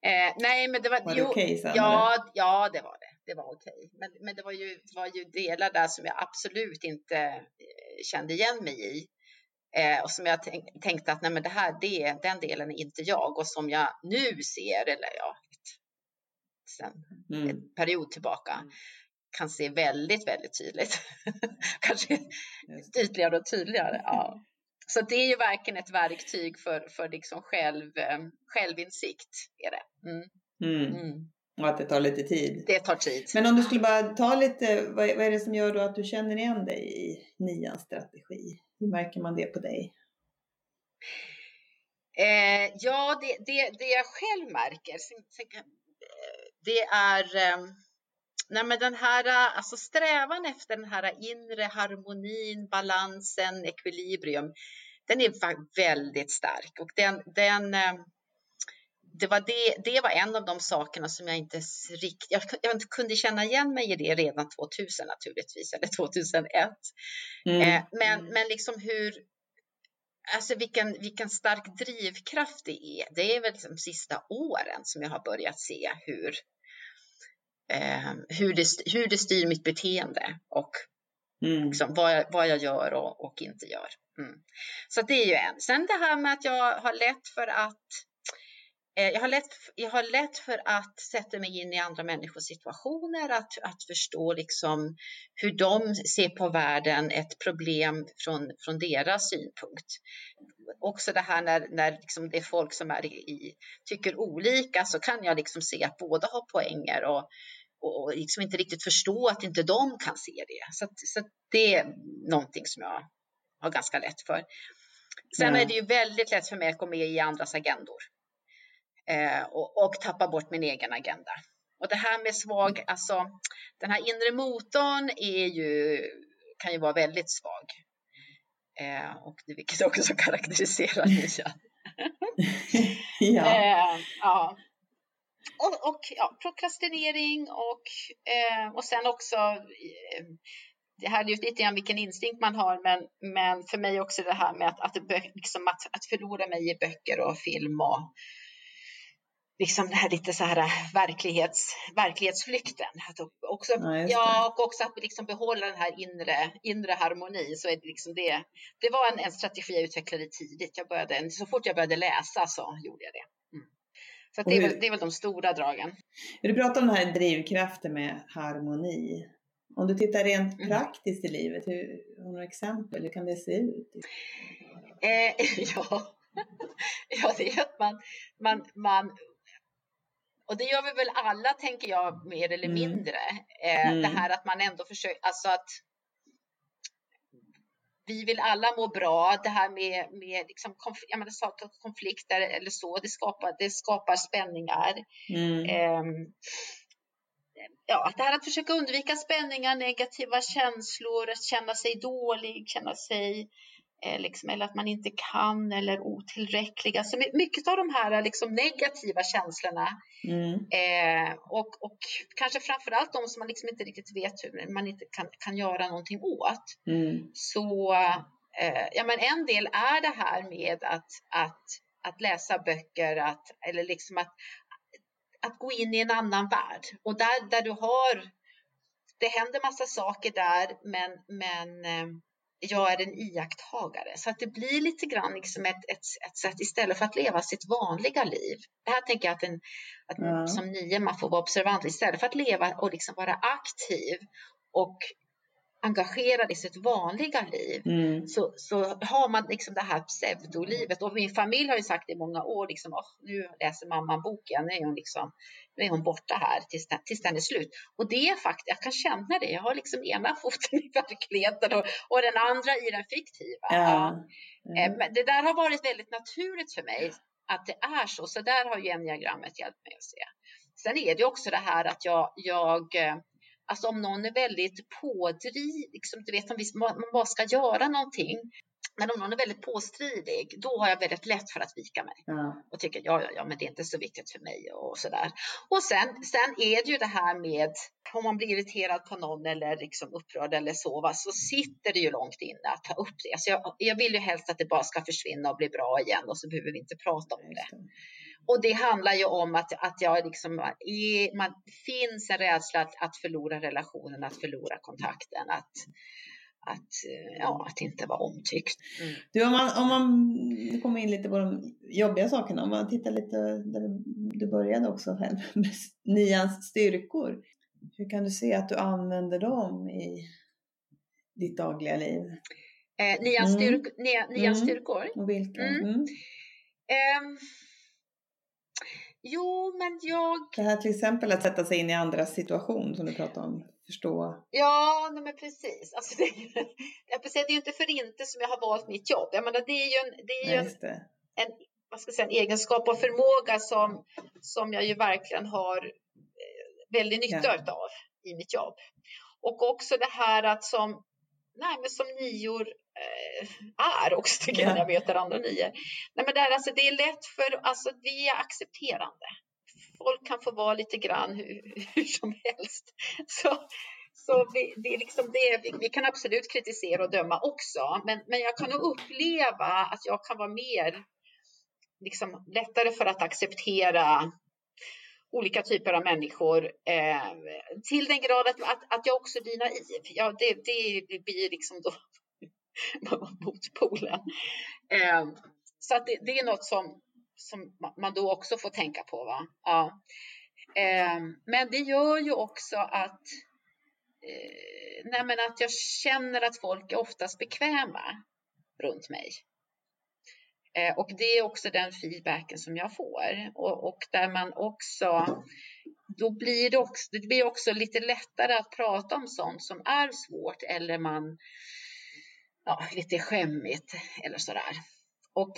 eh, nej, men det var, Var det okej sen? eller? ja, ja, det var det. Det var okej. Men, men det var ju, det var ju delar där som jag absolut inte eh, kände igen mig i. Eh, och som jag tänk, tänkte att nej, men det här, det, den delen är inte jag. Och som jag nu ser, eller ja, sen Mm. en period tillbaka, kan se väldigt, väldigt tydligt. Kanske tydligare och tydligare. Ja. Så det är ju verkligen ett verktyg för, för liksom själv, eh, självinsikt. Är det. Mm, Mm. mm. Och att det tar lite tid. det tar tid. Men om du skulle bara ta lite, vad, vad är det som gör då att du känner igen dig i nians strategi? Hur märker man det på dig? Eh, ja, det, det, det jag själv märker, det är eh, nej men den här, alltså strävan efter den här inre harmonin, balansen, ekvilibrium, den är väldigt stark och den, den eh, det var, det, det var en av de sakerna som jag inte s- rikt, jag, jag kunde känna igen mig i det redan 2000 naturligtvis, eller 2001. Mm. Eh, men, men liksom hur, alltså vilken, vilken stark drivkraft det är. Det är väl de sista åren som jag har börjat se hur, eh, hur, det, hur det styr mitt beteende och Mm. liksom vad, jag, vad jag gör och, och inte gör. Mm. Så det är ju en. Sen det här med att jag har lätt för att jag har, lätt, jag har lätt för att sätta mig in i andra människors situationer, att, att förstå liksom hur de ser på världen, ett problem från, från deras synpunkt. Också det här när, när liksom det är folk som är i, tycker olika så kan jag liksom se att båda har poänger och, och liksom inte riktigt förstå att inte de kan se det. Så, så det är någonting som jag har ganska lätt för. Sen mm. är det ju väldigt lätt för mig att gå med i andras agendor eh, och, och tappa bort min egen agenda. Och det här med svag, alltså den här inre motorn är ju, kan ju vara väldigt svag. Eh, och det, vilket också karaktäriserar Nia. ja. Eh, ja. Och, och ja, prokrastinering och, eh, och sen också eh, det här är ju lite grann vilken instinkt man har, men, men för mig också det här med att, att, liksom att, att förlora mig i böcker och film och liksom det här lite så här verklighets, verklighetsflykten. Att också, ja, ja, och också att liksom behålla den här inre, inre harmoni. Så är det, liksom det, det var en, en strategi jag utvecklade tidigt. Jag började, så fort jag började läsa så gjorde jag det. Mm. Så det, är väl, det är väl de stora dragen. Du pratar om den här drivkraften med harmoni. Om du tittar rent mm. praktiskt i livet, hur, har du några exempel? Hur kan det se ut? Eh, ja. ja, det är att man, man, man och det gör vi väl alla, tänker jag, mer eller mm. mindre. Eh, mm. Det här att man ändå försöker, alltså att vi vill alla må bra. Det här med, med liksom konf jag menar, konflikter eller så, det skapar, det skapar spänningar. Mm. Eh, ja, det här att försöka undvika spänningar, negativa känslor, att känna sig dålig, känna sig liksom, eller att man inte kan eller otillräcklig. Alltså mycket av de här liksom, negativa känslorna mm. eh, och, och kanske framförallt de som man liksom inte riktigt vet hur man inte kan, kan göra någonting åt. Mm. Så eh, ja, men en del är det här med att, att att läsa böcker, att, eller liksom att, att gå in i en annan värld. Och där, där du har, det händer massa saker där, men, men eh, jag är en iakttagare. Så att det blir lite grann liksom ett, ett, ett sätt istället för att leva sitt vanliga liv. Det här tänker jag att, en, att mm. som nio man får vara observant istället för att leva och liksom vara aktiv och engagerad i sitt vanliga liv mm. så, så har man liksom det här pseudolivet. Och min familj har ju sagt i många år, liksom, oh, nu läser mamma boken, nu är hon, liksom, nu är hon borta här tills, tills den är slut. Och det är faktiskt, jag kan känna det, jag har liksom ena foten i verkligheten och, och den andra i den fiktiva. Ja. Mm. Men det där har varit väldigt naturligt för mig att det är så, så där har ju enneagrammet hjälpt mig att se. Sen är det också det här att jag, jag eh, Alltså om någon är väldigt pådriv, liksom, du vet om man bara ska göra någonting. Men om någon är väldigt påstridig, då har jag väldigt lätt för att vika mig. Ja. Och tycker, ja, ja, ja, men det är inte så viktigt för mig och sådär. Och sen, sen är det ju det här med, om man blir irriterad på någon eller liksom upprörd eller så, va, så sitter det ju långt inne att ta upp det. Så jag, jag vill ju helst att det bara ska försvinna och bli bra igen och så behöver vi inte prata om det. Och det handlar ju om att, att jag liksom, är, man, finns en rädsla att, att förlora relationen, att förlora kontakten, att, att, ja, att inte vara omtyckt. Mm. Du, om man, om man kommer in lite på de jobbiga sakerna, om man tittar lite där du började också med nians styrkor. Hur kan du se att du använder dem i ditt dagliga liv? Eh, nians, mm. styrk, nians mm. styrkor? Och vilka? Um, Jo, men jag... Det här till exempel att sätta sig in i andras situation som du pratade om. Förstå. Ja, nej, men precis. Alltså, det, jag det är ju inte för inte som jag har valt mitt jobb. Jag menar, det är ju en, det är ju en, en, vad ska jag säga, en egenskap och förmåga som, som jag ju verkligen har eh, väldigt nytta ja. av i mitt jobb. Och också det här att som, nej, men som nior är också tycker jag när jag möter andra nior. Nej, men det, är, alltså, det är lätt för, alltså vi är accepterande. Folk kan få vara lite grann hur, hur som helst. Så, så vi, det är liksom det, vi, vi, kan absolut kritisera och döma också, men, men jag kan nog uppleva att jag kan vara mer liksom, lättare för att acceptera olika typer av människor eh, till den grad att, att, att jag också blir naiv. Ja, det, det blir liksom då motpolen. Eh, så att det, det, är något som, som man då också får tänka på. Va? Ja. Eh, men det gör ju också att, eh, nej men att jag känner att folk är oftast bekväma runt mig. Eh, och det är också den feedbacken som jag får och, och där man också då blir det också, det blir också lite lättare att prata om sånt som är svårt eller man ja, lite skämmigt eller sådär. Och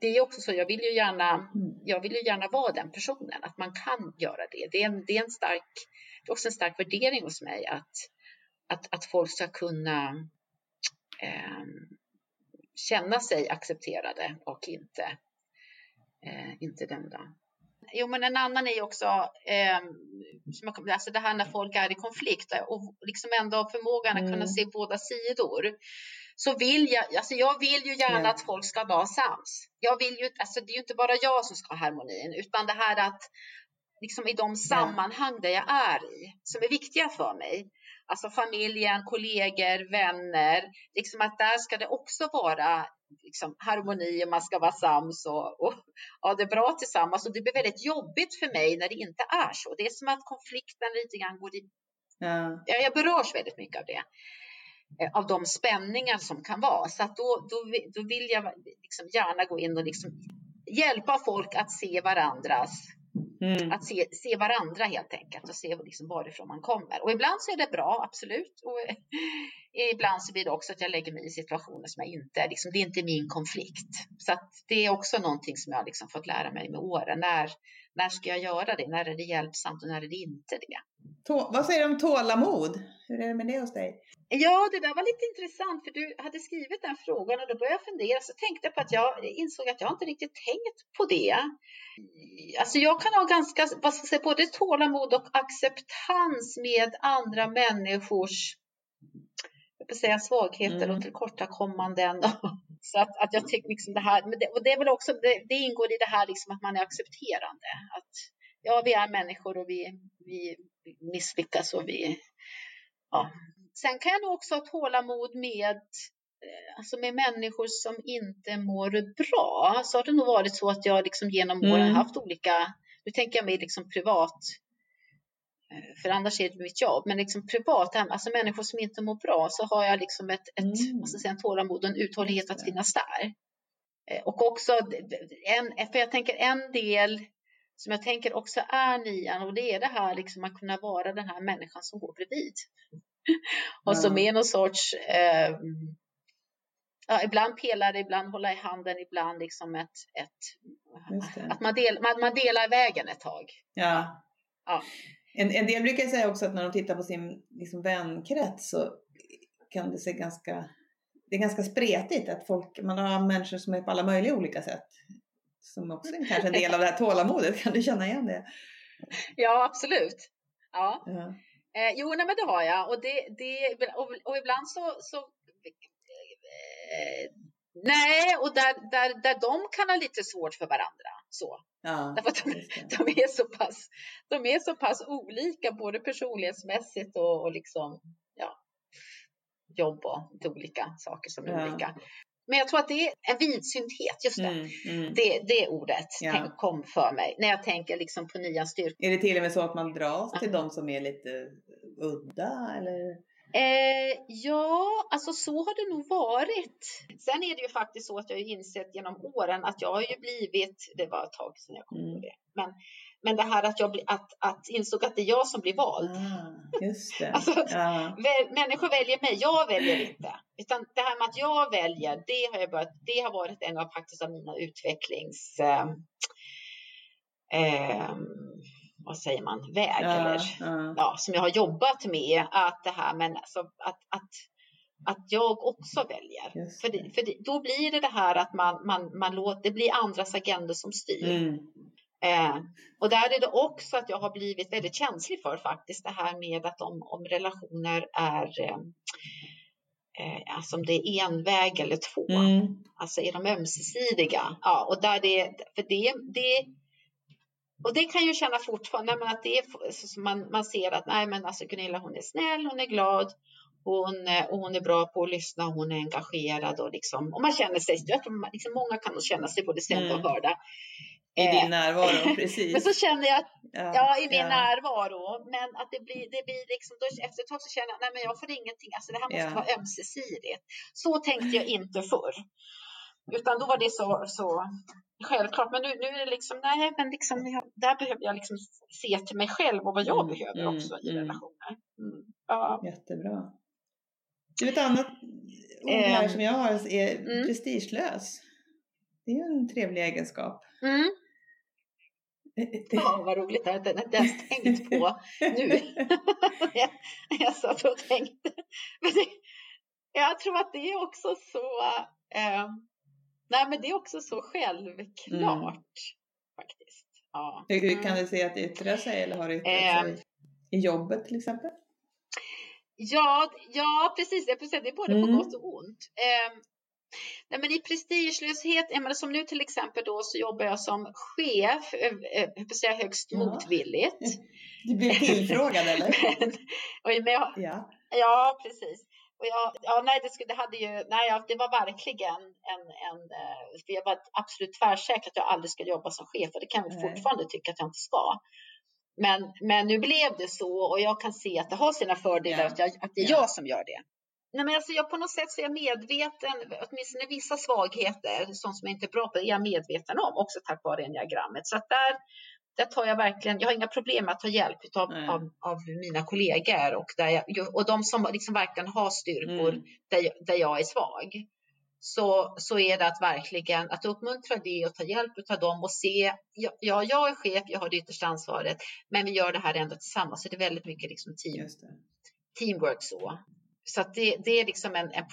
det är också så, jag vill ju gärna, jag vill ju gärna vara den personen, att man kan göra det. Det är, en, det är, en stark, det är också en stark värdering hos mig att, att, att folk ska kunna eh, känna sig accepterade och inte, eh, inte dömda. Jo, men en annan är ju också eh, alltså det här när folk är i konflikt och liksom ändå förmågan att kunna mm. se båda sidor. Så vill jag, alltså jag vill ju gärna mm. att folk ska vara sams. Jag vill ju, alltså det är ju inte bara jag som ska ha harmonin, utan det här att liksom i de sammanhang där jag är i, som är viktiga för mig, alltså familjen, kollegor, vänner, liksom att där ska det också vara liksom, harmoni och man ska vara sams och, och ha det bra tillsammans. Och det blir väldigt jobbigt för mig när det inte är så. Det är som att konflikten lite grann går i... Ja. Jag berörs väldigt mycket av det. Eh, av de spänningar som kan vara. Så att då, då, då vill jag liksom gärna gå in och liksom hjälpa folk att se varandras Mm. Att se, se varandra helt enkelt och se liksom varifrån man kommer. Och ibland så är det bra, absolut. Och ibland så blir det också att jag lägger mig i situationer som jag inte, liksom, det är inte min konflikt. Så det är också någonting som jag liksom fått lära mig med åren. När, när ska jag göra det? När är det hjälpsamt och när är det inte det? Tå vad säger du om tålamod? Hur är det med det hos dig? Ja, det där var lite intressant för du hade skrivit den frågan och då började jag fundera så tänkte jag på att jag insåg att jag inte riktigt tänkt på det. Alltså jag kan ha ganska, vad ska jag säga, både tålamod och acceptans med andra människors jag säga, svagheter mm. och tillkortakommanden. Så att, att jag tycker liksom det här, men det, och det är väl också, det, det, ingår i det här liksom att man är accepterande. Att ja, vi är människor och vi, vi misslyckas och vi, ja. Sen kan jag nog också ha tålamod med eh, alltså med människor som inte mår bra så har det nog varit så att jag liksom genom åren mm. haft olika, nu tänker jag mig liksom privat för annars är det mitt jobb, men liksom privat, alltså människor som inte mår bra, så har jag liksom ett, ett mm. alltså en tålamod och en uthållighet att finnas där. Eh, och också, en, för jag tänker en del som jag tänker också är nian och det är det här liksom att kunna vara den här människan som går bredvid. och som är någon sorts, eh, ja, ibland pelare, ibland hålla i handen, ibland liksom ett, ett att man, del, man, man delar vägen ett tag. Ja. ja. En, en del brukar säga också att när de tittar på sin liksom, vänkrets så kan det se ganska, det är ganska spretigt att folk, man har människor som är på alla möjliga olika sätt. Som också är kanske en del av det här tålamodet, kan du känna igen det? Ja, absolut. Ja. Uh -huh. eh, jo, nej, men det har jag. Och, det, det, och, och ibland så, så eh, Nej, och där, där, där de kan ha lite svårt för varandra. Så. Ja, Därför att de, de, är så pass, de är så pass olika både personlighetsmässigt och, och liksom, ja, jobb och lite olika saker som är ja. olika. Men jag tror att det är en vidsynthet, just det. Mm, mm. Det, det ordet ja. tänk, kom för mig när jag tänker liksom på nya styrkor. Är det till och med så att man dras till de som är lite udda? Eller? Eh, ja, alltså så har det nog varit. Sen är det ju faktiskt så att jag har insett genom åren att jag har ju blivit, det var ett tag sedan jag kom mm. på det, men, men det här att jag bli, att, att insåg att det är jag som blir vald. Ah, just det. alltså, ja. väl, människor väljer mig, jag väljer inte. Utan det här med att jag väljer, det har, jag börjat, det har varit en av faktiskt av mina utvecklings eh, eh, vad säger man, väg ja, eller ja. ja. som jag har jobbat med. Att det här men alltså, att, att, att jag också väljer. För, det, för det, då blir det det här att man, man, man låter, det blir andras agenda som styr. Mm. Eh, och där är det också att jag har blivit väldigt känslig för faktiskt det här med att om, om relationer är eh, eh, alltså om det är en väg eller två, mm. alltså är de ömsesidiga? Ja, och där det, för det, det och det kan ju känna fortfarande, men att det är, man, man ser att nej, men alltså Gunilla hon är snäll, hon är glad hon, eh, och hon är bra på att lyssna, hon är engagerad och liksom, och man känner sig, jag tror liksom många kan nog känna sig både sedda och Mm. hörda. I Eh, din närvaro, precis. Men så känner jag att ja, Ja, i min ja. närvaro. Men att det blir, det blir liksom, då, efter ett tag så känner jag, nej men jag får ingenting, alltså det här måste Ja. vara ömsesidigt. Så tänkte jag inte förr. Utan då var det så, så självklart. Men nu, nu är det liksom, nej men liksom, jag, där behöver jag liksom se till mig själv och vad jag Mm, behöver mm, också i mm. relationer. Mm. Ja. Jättebra. Du, ett annat ord här Ehm. som jag har är Mm. prestigelös. Det är ju en trevlig egenskap. Mm. Ja, vad roligt, det har jag inte tänkt på nu. jag, jag satt och tänkte. Men det, jag tror att det är också så, eh, nej men det är också så självklart faktiskt. Ja. Hur hur Mm. kan du se att det yttrar sig eller har det yttrat Ehm. sig i jobbet till exempel? Ja, ja, precis. Det är både på Mm. gott och ont. Eh, nej, men i prestigelöshet, menar, som nu till exempel då så jobbar jag som chef, eh, eh, högst Ja. motvilligt. Du blev tillfrågad eller? Men, och, men jag, Ja. Ja, precis. Och jag, ja, nej, det, skulle, det hade ju, nej, det var verkligen en, en, eh, för jag var absolut tvärsäker att jag aldrig skulle jobba som chef och det kan jag Nej. fortfarande tycka att jag inte ska. Men, men nu blev det så och jag kan se att det har sina fördelar Ja. att, jag, att det är Ja. jag som gör det. Nej, men alltså jag, på något sätt så är jag medveten, åtminstone vissa svagheter, sånt som jag inte är bra på, är jag medveten om också tack vare enneagrammet. Så att där, där tar jag verkligen, jag har inga problem med att ta hjälp av, Nej. av, av mina kollegor och, där jag, och de som liksom verkligen har styrkor Mm. där, jag, där jag är svag. Så, så är det att verkligen att uppmuntra det och ta hjälp av dem och se, ja, ja, jag är chef, jag har det yttersta ansvaret, men vi gör det här ändå tillsammans. Så det är väldigt mycket liksom team, teamwork så. Så det, det är liksom en, en,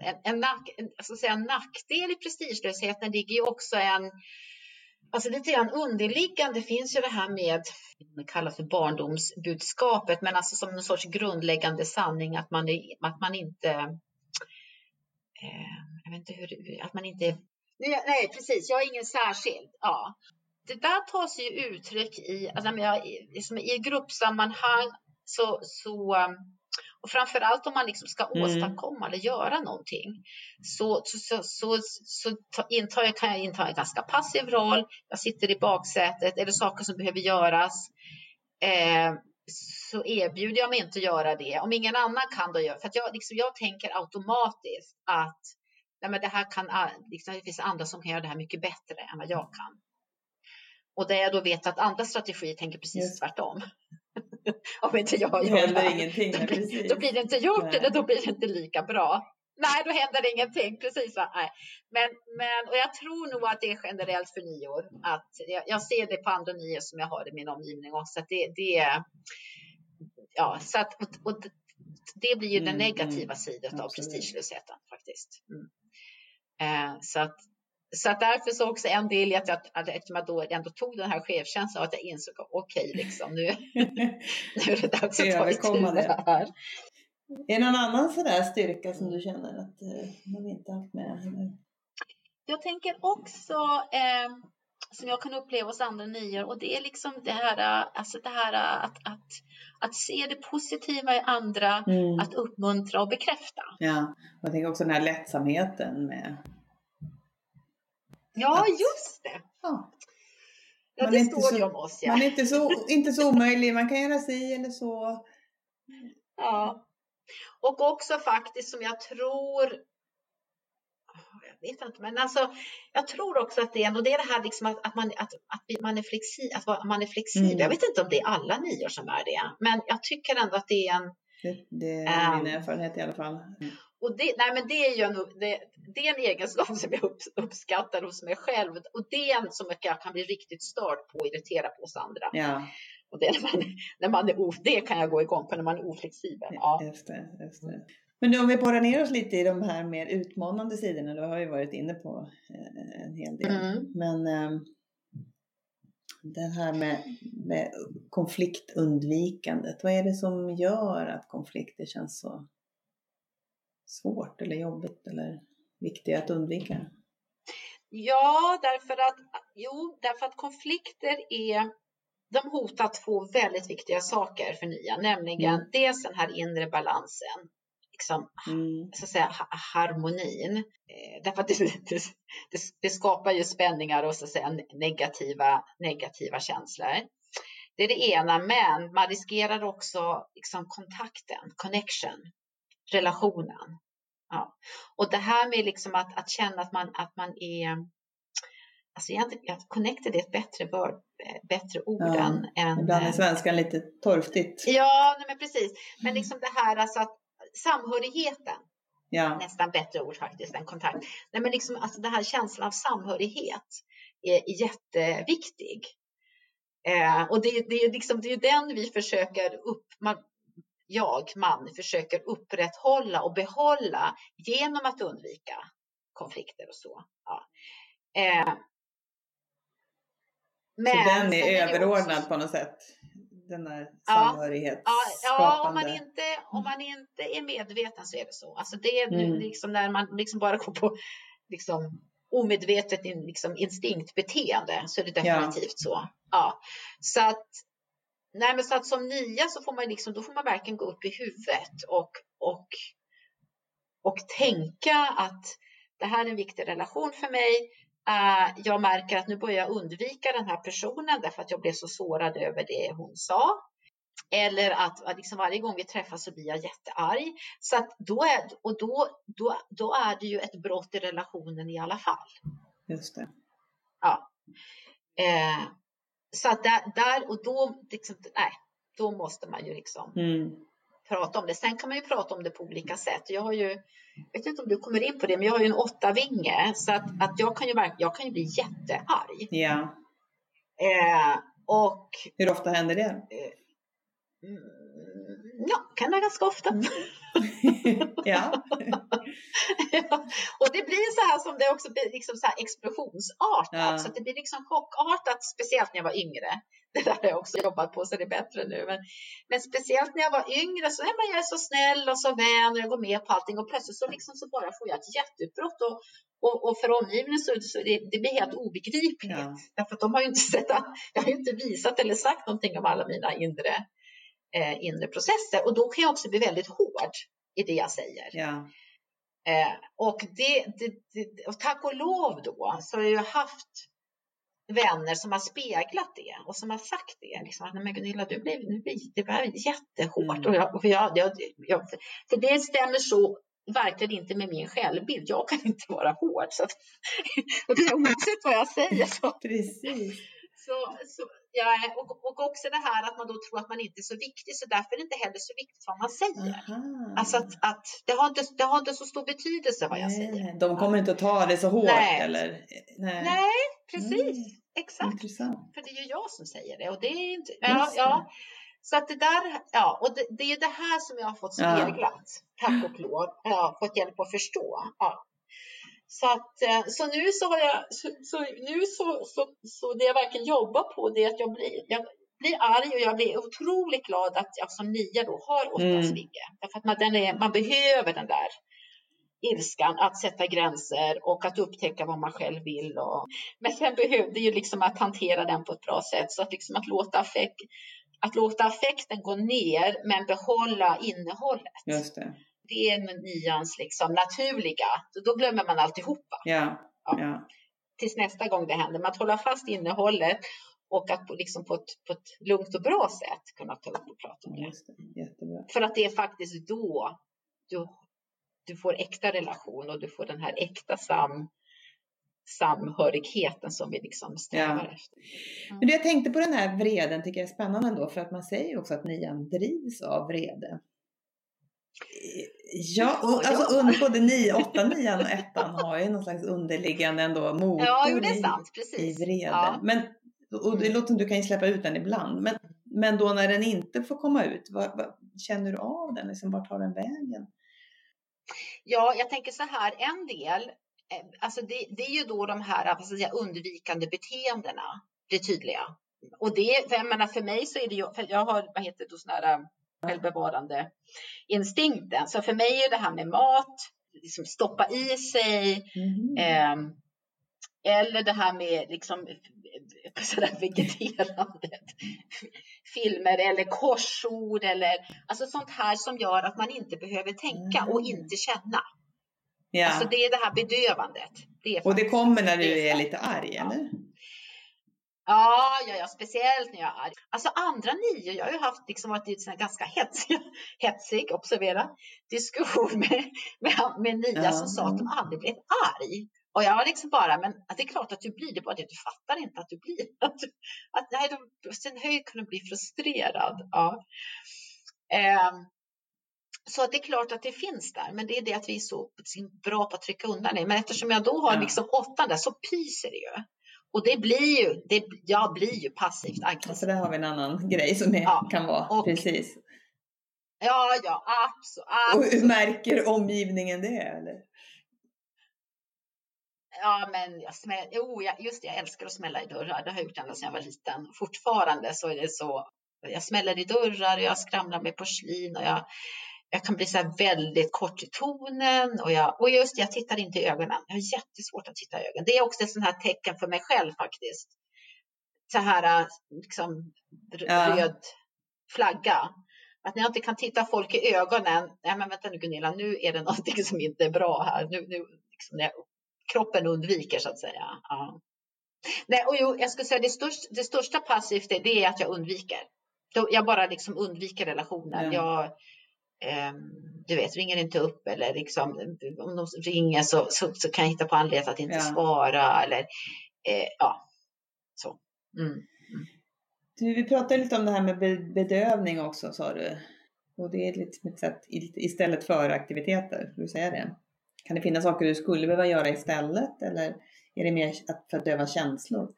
en, en, nack, en, ska säga, en nackdel i prestigelösheten ligger ju också en Alltså lite grann underliggande finns ju det här med, det kallas för barndomsbudskapet, men alltså som en sorts grundläggande sanning att man, är, att man inte, eh, jag vet inte hur, att man inte, nej, nej precis, jag är ingen särskild. Ja. Det där tar sig ju uttryck i, alltså, jag, liksom i gruppsammanhang så, så och framförallt om man liksom ska Mm. åstadkomma eller göra någonting så, så, så, så, så ta- intar jag, kan jag inta en ganska passiv roll. Jag sitter i baksätet. Är det saker som behöver göras eh, så erbjuder jag mig inte att göra det. Om ingen annan kan då göra För jag, liksom, jag tänker automatiskt att nej, men det här kan, ah, liksom, det finns andra som kan göra det här mycket bättre än vad jag kan. Och där jag då vet att andra strategier tänker precis Just. tvärtom. Om inte jag Det gör händer det. ingenting. Då blir, då blir det inte gjort Nej. eller då blir det inte lika bra. Nej, då händer ingenting. Precis. Va? Nej. Men, men, och jag tror nog att det är generellt för nior. Att jag, jag ser det på andra nior som jag har i min omgivning också. Att det, det ja, så att, och, och det blir ju den Mm, negativa mm. sidan av prestigelösheten faktiskt. Mm. Eh, så att så att därför så också en del i att jag, att eftersom jag då ändå tog den här chefkänslan att jag insåg okej, liksom, nu, nu är det dags att ta itu med det. här. Är det någon annan sådär styrka som du känner att eh, man inte haft med? Jag tänker också eh, som jag kan uppleva hos andra nior och det är liksom det här, alltså det här att, att, att se det positiva i andra, Mm. att uppmuntra och bekräfta. Ja, och jag tänker också den här lättsamheten med Ja, just det. ja, Ja, Man det står så- ju om oss. Ja. Man är inte så, inte så omöjlig, man kan göra si eller så. Ja. Och också faktiskt som jag tror jag vet inte, men alltså jag tror också att det är, och det är det här liksom att, att, man, att, att man är flexibel, att man är flexibel. Mm. Jag vet inte om det är alla nior som är det, men jag tycker ändå att det är en, Det, det är min Ehm. erfarenhet i alla fall. Och det, nej men det är ju en, det, det är en egenskap som jag upp, uppskattar hos mig själv och det är en som jag kan bli riktigt störd på och irritera på hos andra. Ja, Och det, är när man, när man är, o- det kan jag gå igång på när man är oflexibel. Ja. just det. Just det. Men nu om vi borrar ner oss lite i de här mer utmanande sidorna, då har vi varit inne på eh, en hel del. Mm. Men eh, det här med, med konfliktundvikandet, vad är det som gör att konflikter känns så svårt eller jobbigt eller viktiga att undvika? Ja, därför att, jo, därför att konflikter är, de hotar två väldigt viktiga saker för nya, nämligen Mm. dels den här inre balansen. liksom, mm. så att säga, harmonin. Eh, därför att det, det, det, det, skapar ju spänningar och så att säga, negativa, negativa känslor. Det är det ena, men man riskerar också liksom, kontakten, connection, relationen. Ja. Och det här med liksom att, att känna att man, att man är Alltså egentligen, connected är ett bättre, word, bättre ord ja, än. Ibland är svenskan lite torftigt. Ja, men precis. Men liksom det här alltså att samhörigheten, ja. nästan bättre ord faktiskt än kontakt. Nej men liksom alltså den här känslan av samhörighet är jätteviktig. Eh, och det, det, är liksom, det är den vi försöker upp, man, jag, man, försöker upprätthålla och behålla genom att undvika konflikter och så. Ja. Eh, men, så den är överordnad också... på något sätt? Den här samhörighetsskapande? Ja, ja, om, man inte, om man inte är medveten så är det så. Alltså det är mm. liksom när man liksom bara går på liksom, omedvetet liksom, instinktbeteende så är det definitivt ja. så. Ja. Så att Nej, men så att som nia så får man liksom, då får man verkligen gå upp i huvudet och, och, och tänka att det här är en viktig relation för mig. Uh, jag märker att nu börjar jag undvika den här personen därför att jag blev så sårad över det hon sa. Eller att, liksom varje gång vi träffas så blir jag jättearg. Så att då är, och då, då, då är det ju ett brott i relationen i alla fall. Just det. Ja. Uh, så att där, där och då, liksom, nej, då måste man ju liksom mm. prata om det. Sen kan man ju prata om det på olika sätt. Jag har ju, jag vet inte om du kommer in på det, men jag har ju en åtta vinge så att, att jag kan ju jag kan ju bli jättearg. Ja. Eh, och. Hur ofta händer det? Eh, mm, ja, kan det ganska ofta. Mm. ja. ja. Och det blir så här som det också blir liksom så här explosionsartat. Ja. Så det blir liksom chockartat, speciellt när jag var yngre. Det där har jag också jobbat på så det är bättre nu. Men, men speciellt när jag var yngre så är man jag är så snäll och så vän och jag går med på allting och plötsligt så, liksom så bara får jag ett jätteutbrott och, och, och för omgivningen så, så det, det blir helt obegripligt. Ja. Därför att de har ju inte sett, jag har ju inte visat eller sagt någonting om alla mina inre eh, inre processer och då kan jag också bli väldigt hård i det jag säger. Ja. Eh, och, det, det, det, och tack och lov då så har jag haft vänner som har speglat det och som har sagt det. Liksom, att, men Gunilla, du blev, nu det var jättehårt. Mm. Och jag, för, jag, jag, jag, för det stämmer så verkligen inte med min självbild. Jag kan inte vara hård. Så att, och det är oavsett vad jag säger. Så. Precis. Så, så, ja, och, och också det här att man då tror att man inte är så viktig, så därför är det inte heller så viktigt vad man säger. Aha. Alltså att, att det, har inte, det har inte så stor betydelse vad jag nej, säger. De kommer inte att ta det så hårt nej. eller? Nej, nej precis. Mm. Exakt. Intressant. För det är ju jag som säger det och det är inte... Ja, ja. Så att det där, ja, och det, det är det här som jag har fått speglat, ja. tack och lov, ja, fått hjälp att förstå. Ja. Så, att, eh, så nu så har jag, så, så, nu så, så, så det jag verkligen jobbar på det är att jag blir, jag blir arg och jag blir otroligt glad att jag som nia då har åtta mm. Därför att man, den är, man behöver den där ilskan att sätta gränser och att upptäcka vad man själv vill. Och, men sen behövde ju liksom att hantera den på ett bra sätt så att liksom att låta affekt, att låta affekten gå ner men behålla innehållet. Just det det är nians liksom naturliga. Så då glömmer man alltihopa. Ja. Ja. ja. Tills nästa gång det händer. Men att hålla fast innehållet och att liksom på, ett, på ett lugnt och bra sätt kunna ta upp och prata om det. det. För att det är faktiskt då du, du får äkta relation och du får den här äkta sam, samhörigheten som vi liksom strävar ja. efter. Mm. Men jag tänkte på den här vreden, tycker jag är spännande ändå, för att man säger också att nian drivs av vrede. Ja, och, alltså ja. både 9, 8, 9 och 1 har ju någon slags underliggande ändå motor ja, jo, det är sant. Precis. i vrede. Ja. Men, och det låter som du kan ju släppa ut den ibland. Men, men då när den inte får komma ut, vad, vad, känner du av den? Liksom, vart tar den vägen? Ja, jag tänker så här, en del, eh, alltså det, det är ju då de här vad ska säga, undvikande beteendena blir tydliga. Och det, för jag menar för mig så är det ju, jag har, vad heter det, sådana här självbevarande instinkten. Så för mig är det här med mat, liksom stoppa i sig, mm. eh, eller det här med liksom på sådär vegeterande filmer eller korsord eller alltså sånt här som gör att man inte behöver tänka och Mm. inte känna. Ja. Alltså det är det här bedövandet. Det och det kommer när du är lite arg, eller? Ja, ja, ja, speciellt när jag är arg. Alltså andra nio, jag har ju haft liksom varit i en ganska hetsig, hetsig, observera, diskussion med, med, med nia Ja. som sa att de aldrig blev arg. Och jag var liksom bara, men det är klart att du blir det, bara det du fattar inte att du blir. Att, du- att nej, de, sin höjd kunde bli frustrerad. Ja. Ehm, så att det är klart att det finns där, men det är det att vi är så bra på att trycka undan det. Men eftersom jag då har liksom åttan där så pyser det ju. Och det blir ju, det, jag blir ju passivt aggressiv. Alltså där har vi en annan grej som är, Ja. kan vara. Och- Precis. Ja, ja, absolut. Och hur absolut. märker omgivningen det? Eller? Ja, men jag smäll, jo, jag, just det, jag älskar att smälla i dörrar. Det har jag gjort ända sedan jag var liten. Fortfarande så är det så. Jag smäller i dörrar och jag skramlar med porslin och jag, jag kan bli så väldigt kort i tonen och, jag, och just jag tittar inte i ögonen. Jag har jättesvårt att titta i ögonen. Det är också ett sånt här tecken för mig själv faktiskt. Så här liksom r- Ja. röd flagga. Att när jag inte kan titta folk i ögonen. Nej, men vänta nu Gunilla, nu är det någonting som inte är bra här. Nu, nu liksom, jag, kroppen undviker så att säga. Ja. Nej, och jo, jag skulle säga det, största, det största passivt är, det att jag undviker. Jag bara liksom undviker relationen. Ja. Jag, du vet, ringer inte upp eller liksom, om de ringer så, så, så kan jag hitta på anledning att inte Ja. svara eller eh, ja, så. Mm. Du, vi pratade lite om det här med be- bedövning också sa du. Och det är lite ett sätt istället för aktiviteter. Vill du säga det? Kan det finnas saker du skulle behöva göra istället? Eller är det mer att- för att döva känslor?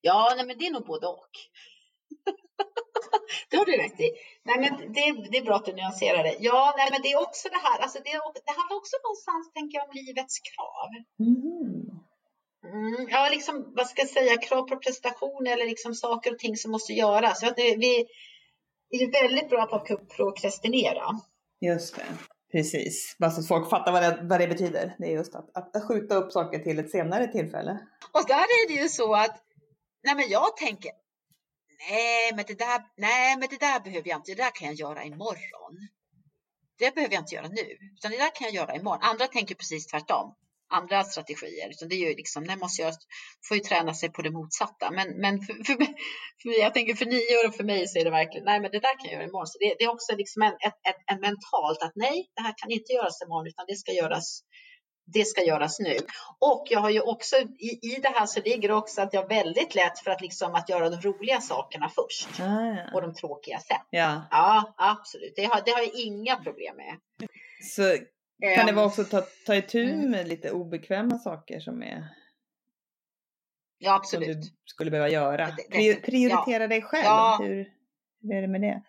Ja, nej, men det är nog både och. det har du rätt i. Nej, men det, det är bra att du nyanserar det. Ja, nej, men det är också det här. Alltså det, det handlar också någonstans, tänker jag, om livets krav. Mhm. Mm, ja, liksom, vad ska jag säga, krav på prestation eller liksom saker och ting som måste göras. Så att det, vi är ju väldigt bra på att prokrastinera. Just det, precis. Bara så att folk fattar vad det, vad det betyder. Det är just att, att, att skjuta upp saker till ett senare tillfälle. Och där är det ju så att, nej men jag tänker, nej men det där, nej men det där behöver jag inte, det där kan jag göra imorgon. Det behöver jag inte göra nu, utan det där kan jag göra imorgon. Andra tänker precis tvärtom. Andra strategier, utan det är ju liksom, nej måste jag, får ju träna sig på det motsatta. Men, men för, för, mig, för jag tänker för nio år och för mig så är det verkligen, nej men det där kan jag göra imorgon. Så det, det är också liksom en, ett, ett, en mentalt att nej, det här kan inte göras imorgon, utan det ska göras det ska göras nu. Och jag har ju också i, i det här så ligger också att jag är väldigt lätt för att liksom att göra de roliga sakerna först Ah, och de tråkiga sen. ja. Ja, absolut. Det har, det har jag inga problem med. Så kan det Ehm, vara också att ta, ta itu Mm. med lite obekväma saker som, är, Ja, som absolut. du skulle behöva göra? Det- det- Pri- prioritera dig själv. Ja. Hur, hur är det med det?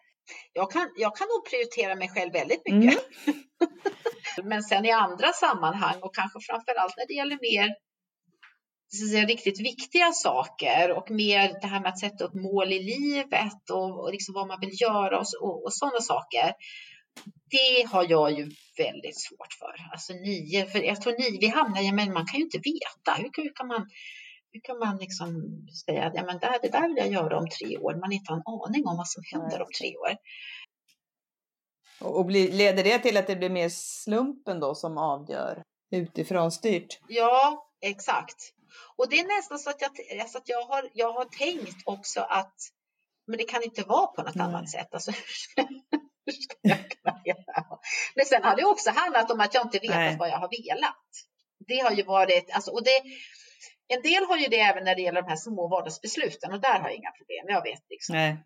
Jag kan, jag kan nog prioritera mig själv väldigt Mm. Men sen i andra sammanhang och kanske framför allt när det gäller mer säga, riktigt viktiga saker och mer det här med att sätta upp mål i livet och, och liksom vad man vill göra och, och, och sådana saker. Det har jag ju väldigt svårt för. Alltså nio, för jag tror nio, vi hamnar i, men man kan ju inte veta. Hur, kan- hur kan man hur kan man liksom säga att ja, men det, här, det där vill jag göra om tre år, man inte har en aning om vad som händer om tre år. Och, blir, leder det till att det blir mer slumpen då som avgör utifrån styrt? Ja, exakt. Och det är nästan så att jag, alltså att jag, har, jag har tänkt också att men det kan inte vara på något Nej. annat sätt. Alltså, hur ska jag kunna veta? Men sen har det också handlat om att jag inte Nej. vetat vad jag har velat. Det har ju varit, alltså, och det, en del har ju det även när det gäller de här små vardagsbesluten och där har jag inga problem. Jag vet liksom. Nej.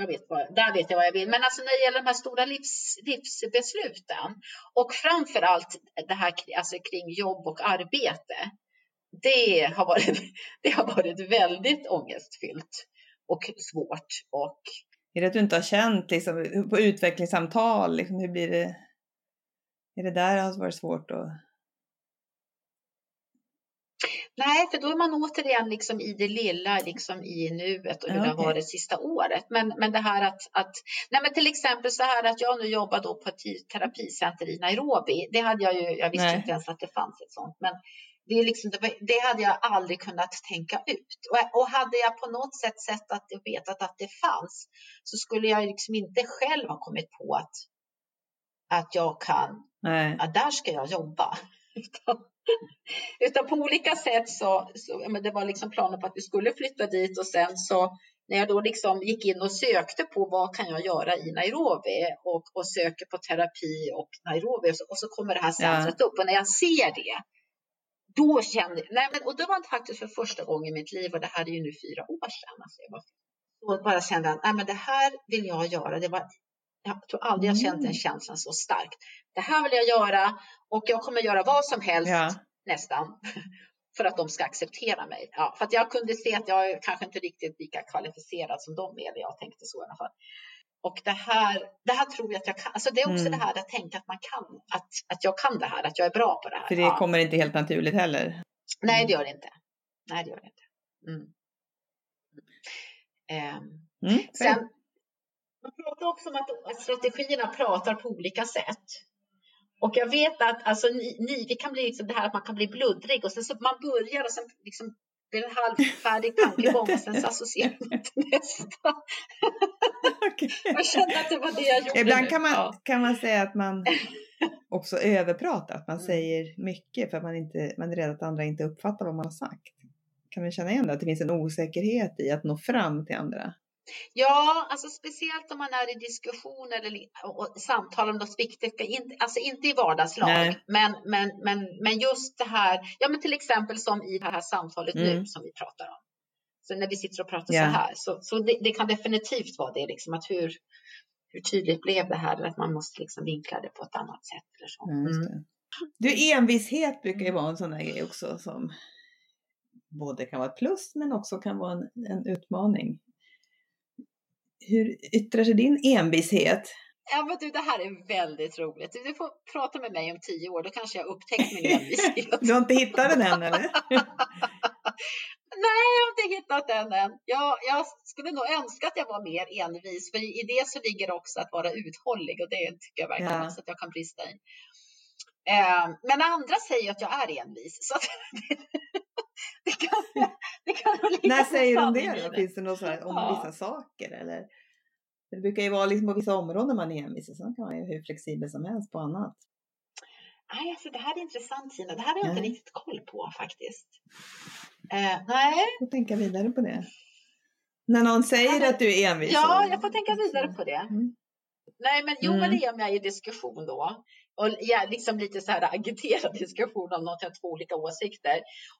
Jag vet vad, där vet jag vad jag vill. Men alltså när det gäller de här stora livs, livsbesluten och framför allt det här alltså kring jobb och arbete. Det har varit, det har varit väldigt ångestfyllt och svårt. Och Är det att du inte har känt liksom, på utvecklingssamtal, liksom, hur blir det? Är det där det har varit svårt att nej, för då är man återigen liksom i det lilla, liksom i nuet och hur Ja, det har varit sista året. Men, men det här att, att, nej men till exempel så här att jag nu jobbar då på ett terapicenter i Nairobi. Det hade jag ju, jag visste Nej. inte ens att det fanns ett sånt. Men det, är liksom, det, det hade jag aldrig kunnat tänka ut. Och, och hade jag på något sätt sett att jag vetat att det fanns så skulle jag liksom inte själv ha kommit på att, att jag kan, Nej. att där ska jag jobba. Utan, utan på olika sätt så, så men det var liksom planer på att vi skulle flytta dit och sen så när jag då liksom gick in och sökte på vad kan jag göra i Nairobi och, och söker på terapi och Nairobi och så, och så kommer det här centret ja. upp och när jag ser det då kände nej men, och det var faktiskt för första gången i mitt liv och det här är ju nu fyra år sedan. Alltså jag var, då bara kände jag, nej men det här vill jag göra. Det var, jag tror aldrig jag känt den mm. känslan så starkt. Det här vill jag göra och jag kommer göra vad som helst ja. nästan för att de ska acceptera mig. Ja, för att jag kunde se att jag är kanske inte riktigt lika kvalificerad som de är. Jag tänkte så i alla fall. Och det här, det här tror jag att jag kan. Alltså det är också mm. det här att tänka att man kan, att, att jag kan det här, att jag är bra på det här. För det ja. kommer inte helt naturligt heller. Nej, det gör det inte. Nej, det gör det inte. Mm. Mm. Sen, man pratar också om att strategierna pratar på olika sätt. Och jag vet att alltså, ni, ni, vi kan bli liksom det här att man kan bli bluddrig och sen så man börjar och sen liksom det är en halvfärdig tankegång och sen så associerar man till nästa. okay. Jag kände att det var det jag gjorde. Ibland kan man, ja. kan man säga att man också överpratar, att man mm. säger mycket för att man, inte, man är rädd att andra inte uppfattar vad man har sagt. Kan vi känna igen det? Att det finns en osäkerhet i att nå fram till andra? Ja, alltså speciellt om man är i diskussion eller och samtal om något viktigt, inte, alltså inte i vardagslag, men, men, men, men just det här, ja men till exempel som i det här samtalet mm. nu som vi pratar om. Så när vi sitter och pratar yeah. så här, så, så det, det, kan definitivt vara det, liksom att hur, hur tydligt blev det här, eller att man måste liksom vinkla det på ett annat sätt. Eller så. Mm. Du, envishet brukar ju vara en sån där grej också som både kan vara ett plus men också kan vara en, en utmaning hur yttrar sig din envishet? Ja, men du, det här är väldigt roligt. Du får prata med mig om tio år, då kanske jag upptäckt min envishet. du har inte hittat den än eller? Nej, jag har inte hittat den än. Jag, jag, skulle nog önska att jag var mer envis, för i det så ligger också att vara uthållig och det tycker jag verkligen ja. att jag kan brista i. Eh, men andra säger att jag är envis. Så att det kan, det kan När säger de det då? Finns det något så här, om ja. vissa saker eller? Det brukar ju vara liksom på vissa områden man är envis sen kan man ju hur flexibel som helst på annat. Nej, alltså det här är intressant Tina. Det här har jag inte riktigt koll på faktiskt. Eh, nej. Jag får tänka vidare på det. När någon säger att du är envis. Ja, jag får tänka vidare på det. Mm. Nej, men jo, mm. men det är om jag är i diskussion då och ja, liksom lite så här agiterad diskussion om något, jag har två olika åsikter.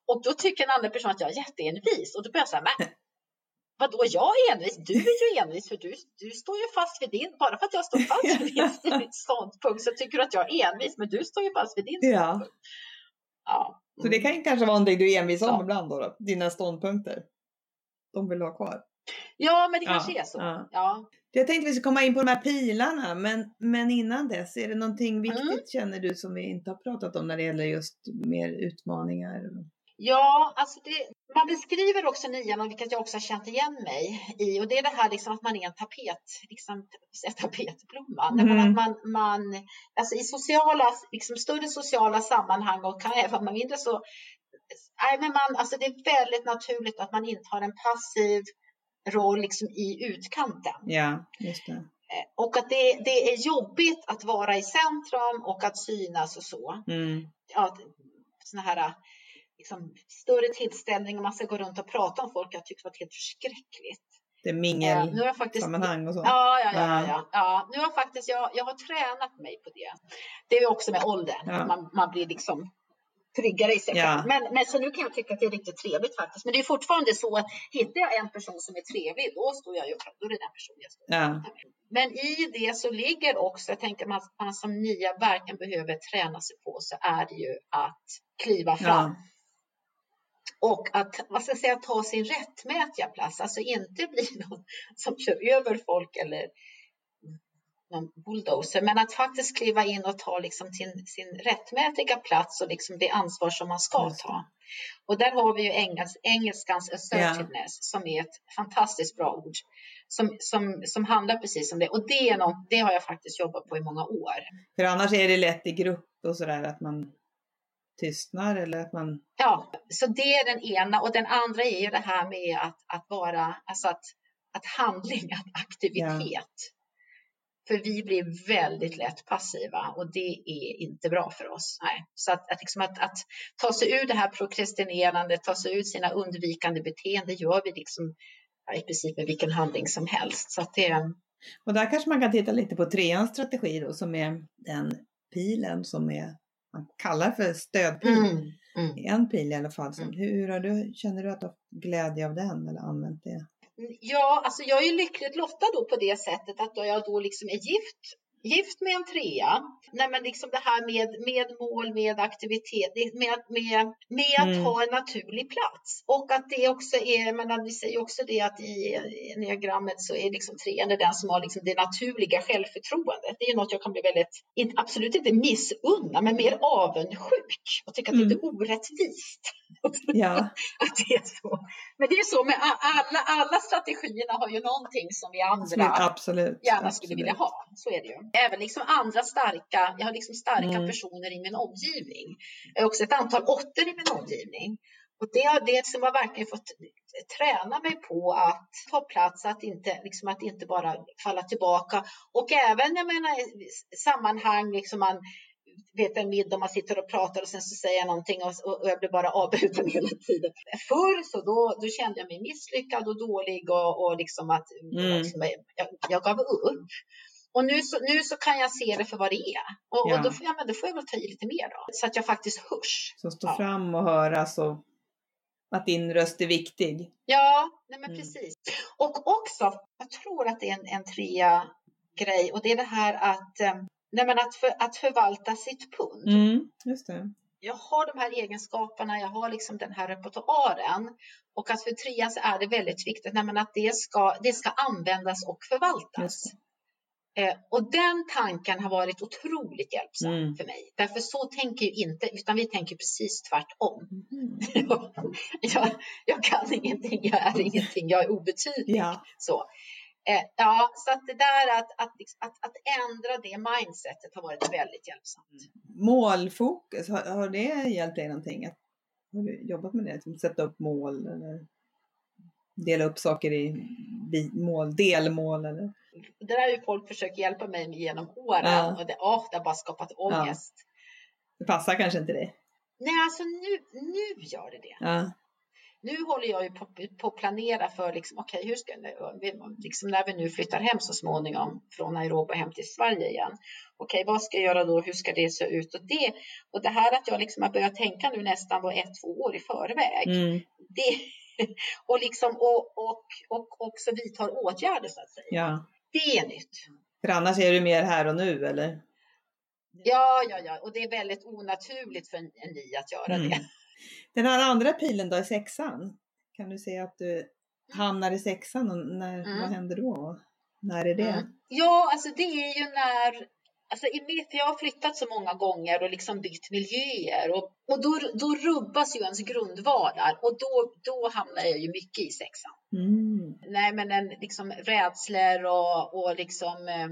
Och då tycker en annan person att jag är jätteenvis och då börjar jag säga, men vadå, jag är envis? Du är ju envis för du, du står ju fast vid din, bara för att jag står fast vid din ståndpunkt så tycker du att jag är envis, men du står ju fast vid din ståndpunkt. Ja. Så det kan kanske vara någonting du är envis om ja. ibland då, då, dina ståndpunkter? De vill ha kvar? Ja, men det kanske ja. är så. Ja. Ja. Jag tänkte vi ska komma in på de här pilarna, men, men innan dess, är det någonting mm. viktigt mm. känner du som vi inte har pratat om när det gäller just mer utmaningar? Ja, alltså det, man beskriver också nian, vilket jag också har känt igen mig i, och det är det här liksom att man är en tapet, liksom tapetblomma. Mm. att man, man, alltså i sociala, liksom större sociala sammanhang och kan även mindre så, nej men man, alltså det är väldigt naturligt att man intar en passiv roll liksom i utkanten. Ja, just det. Eh, och att det, det är jobbigt att vara i centrum och att synas och så. Mm. Ja, såna här liksom, större tillställningar, man ska gå runt och prata om folk. Jag tyckte det var helt förskräckligt. Det är mingelsammanhang och så? Ja, ja, ja, ja, ja. Nu har faktiskt, jag, jag har tränat mig på det. Det är också med åldern. Ja. Man, man blir liksom tryggare i sig själv. Ja. Men, men så nu kan jag tycka att det är riktigt trevligt faktiskt. Men det är fortfarande så att hittar jag en person som är trevlig, då står jag ju då är det den personen jag står ja. Men i det så ligger också, jag tänker att man som nya verkligen behöver träna sig på, så är det ju att kliva fram. Ja. Och att, vad ska jag säga, ta sin rättmätiga plats, alltså inte bli någon som kör över folk eller någon bulldozer, men att faktiskt kliva in och ta liksom sin, sin rättmätiga plats och liksom det ansvar som man ska ta. Och där har vi ju engels, engelskans assertiveness yeah. som är ett fantastiskt bra ord som, som, som handlar precis om det. Och det, är något, det har jag faktiskt jobbat på i många år. För annars är det lätt i grupp och sådär att man tystnar eller att man... Ja, så det är den ena och den andra är ju det här med att, att vara, alltså att, att handling, att aktivitet. Ja. För vi blir väldigt lätt passiva och det är inte bra för oss. Nej. Så att, att, liksom att, att ta sig ur det här prokrastinerandet, ta sig ur sina undvikande beteenden gör vi liksom i princip med vilken handling som helst. Så det... Och där kanske man kan titta lite på treans strategi då som är den pilen som är man kallar för stödpil. Mm, mm. En pil i alla fall. Mm. Hur har du, känner du att du har glädje av den eller använt det? Ja, alltså jag är ju lyckligt lottad då på det sättet att då jag då liksom är gift gift med en trea. Nej, men liksom det här med, med mål, med aktivitet, med, med, med att mm. ha en naturlig plats. Och att det också är, men vi säger också det att i diagrammet så är liksom trean den som har liksom det naturliga självförtroendet. Det är något jag kan bli väldigt, absolut inte missunna, men mer avundsjuk och tycka att mm. det är mm. orättvist. Ja. att det är så. Men det är så med alla, alla strategierna har ju någonting som vi andra absolut, gärna absolut. skulle vilja ha. Så är det ju även liksom andra starka, jag har liksom starka mm. personer i min omgivning. Jag har också ett antal åttor i min omgivning. Och det har det som har verkligen fått träna mig på att ta plats, att inte, liksom att inte bara falla tillbaka. Och även, jag menar, sammanhang, liksom man vet en middag, man sitter och pratar och sen så säger jag någonting och, och jag blir bara avbruten hela tiden. Förr så då, då kände jag mig misslyckad och dålig och, och liksom att mm. liksom, jag, jag gav upp. Och nu så, nu så kan jag se det för vad det är. Och, ja. och då, får jag, men då får jag väl ta i lite mer då. Så att jag faktiskt hörs. Så stå ja. fram och höras och att din röst är viktig. Ja, nej men mm. precis. Och också, jag tror att det är en, en trea grej och det är det här att, eh, nej men att, för, att förvalta sitt pund. Mm, just det. Jag har de här egenskaperna, jag har liksom den här repertoaren och att för trean så är det väldigt viktigt nej men att det ska, det ska användas och förvaltas. Eh, och den tanken har varit otroligt hjälpsam mm. för mig. Därför så tänker ju inte, utan vi tänker precis tvärtom. Mm. jag, jag, kan ingenting, jag är ingenting, jag är obetydlig. Ja. Så. Eh, ja, så att det där att, att, att, att ändra det mindsetet har varit väldigt hjälpsamt. Mm. Målfokus, har, har det hjälpt dig någonting? Har du jobbat med det? Liksom sätta upp mål eller dela upp saker i mål, delmål? Eller? Det där har ju folk försökt hjälpa mig med genom åren ja. och det, oh, det har bara skapat ångest. Ja. Det passar kanske inte dig? Nej, alltså nu, nu gör det det. Ja. Nu håller jag ju på, på att planera för liksom, okay, hur ska, liksom när vi nu flyttar hem så småningom från Nairobi hem till Sverige igen. Okej, okay, vad ska jag göra då? Hur ska det se ut? Och det, och det här att jag liksom har börjat tänka nu nästan på ett, två år i förväg. Mm. Det, och, liksom, och, och, och också vidtar åtgärder så att säga. Ja. Det är nytt. För annars är du mer här och nu eller? Ja, ja, ja, och det är väldigt onaturligt för en, en ny att göra mm. det. Den här andra pilen då i sexan, kan du se att du hamnar i sexan och när, mm. vad händer då? När är det? Mm. Ja, alltså det är ju när Alltså, för jag har flyttat så många gånger och liksom bytt miljöer och, och då, då rubbas ju ens grundvalar och då, då hamnar jag ju mycket i sexan. Mm. Nej, men en, liksom rädslor och, och liksom eh,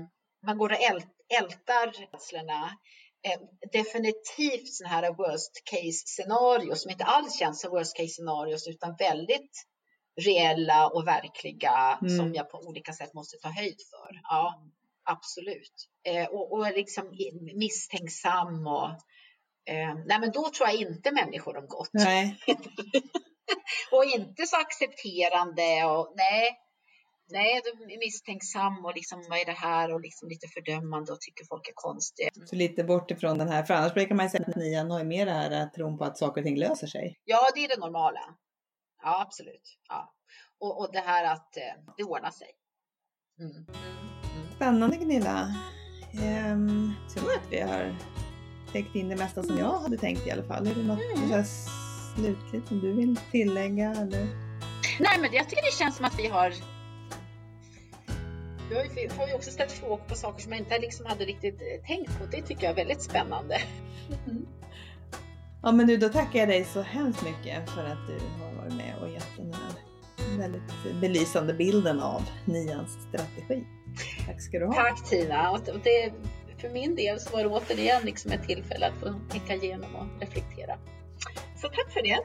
man går och ält, ältar rädslorna. Eh, definitivt sådana här worst case scenario som inte alls känns som worst case scenarios utan väldigt reella och verkliga mm. som jag på olika sätt måste ta höjd för. Ja absolut. Eh, och, och liksom misstänksam och eh, nej men då tror jag inte människor om gott. Nej. och inte så accepterande och nej. Nej, de är misstänksam och liksom vad är det här och liksom lite fördömande och tycker folk är konstiga. Så lite bort ifrån den här, för annars brukar man ju säga att nian har mer det här tron på att saker och ting löser sig. Ja, det är det normala. Ja, absolut. Ja. Och, och det här att eh, det ordnar sig. Mm. Spännande Gunilla. Ehm, jag tror att vi har täckt in det mesta som jag hade tänkt i alla fall. Är det något mm. slutligt som du vill tillägga? Eller? Nej, men jag tycker det känns som att vi har vi har ju, har ju också ställt frågor på saker som jag inte liksom hade riktigt eh, tänkt på. Det tycker jag är väldigt spännande. Mm. Ja men du, då tackar jag dig så hemskt mycket för att du har varit med och gett den här väldigt belysande bilden av nians strategi. Tack ska du ha. Tack Tina. Och det, för min del så var det återigen liksom ett tillfälle att få tänka igenom och reflektera. Så tack för det!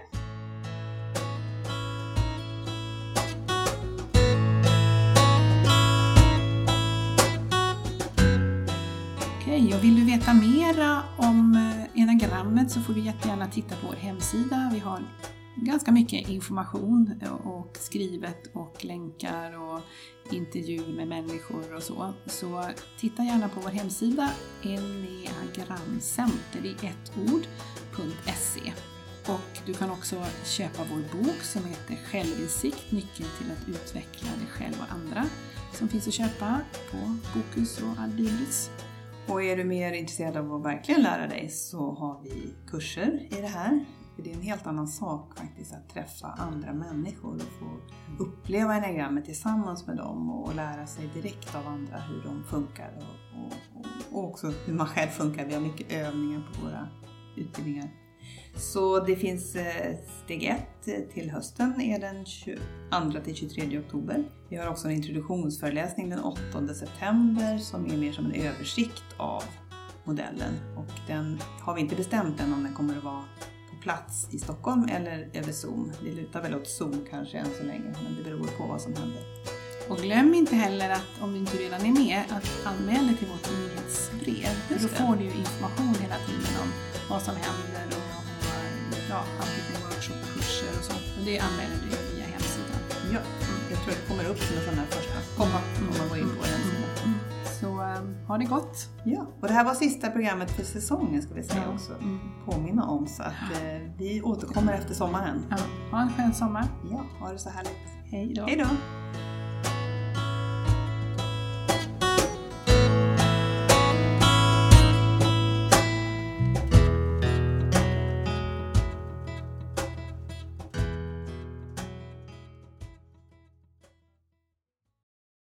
Okej, och vill du veta mera om eh, enagrammet så får du jättegärna titta på vår hemsida. Vi har ganska mycket information och skrivet och länkar och intervjuer med människor och så. Så titta gärna på vår hemsida enneagramcenter i ett ord.se. Och du kan också köpa vår bok som heter Självinsikt, nyckeln till att utveckla dig själv och andra som finns att köpa på Bokus och Adlibris. Och är du mer intresserad av att verkligen lära dig så har vi kurser i det här. För det är en helt annan sak faktiskt att träffa andra människor och få uppleva enagrammet tillsammans med dem och lära sig direkt av andra hur de funkar och, och, och också hur man själv funkar. Vi har mycket övningar på våra utbildningar. Så det finns eh, steg 1 eh, till hösten är den 22 till 23 oktober. Vi har också en introduktionsföreläsning den 8 september som är mer som en översikt av modellen och den har vi inte bestämt än om den kommer att vara plats i Stockholm eller över Zoom. Vi lutar väl åt Zoom kanske än så länge men det beror på vad som händer. Och glöm inte heller att om du inte redan är med att anmäla dig till vårt nyhetsbrev. Då får du ju information hela tiden om vad som händer och, ja, antingen workshop och kurser och så. Och det anmäler du via hemsidan. Ja, jag tror det kommer upp som en sån här första komma om man går in på um, ha det gott! Ja, och det här var sista programmet för säsongen ska vi säga Ja. också. Mm. Påminna om så att eh, vi återkommer efter sommaren. Ja, ha en skön sommar! Ja, ha det så härligt. Hej då! Hej då!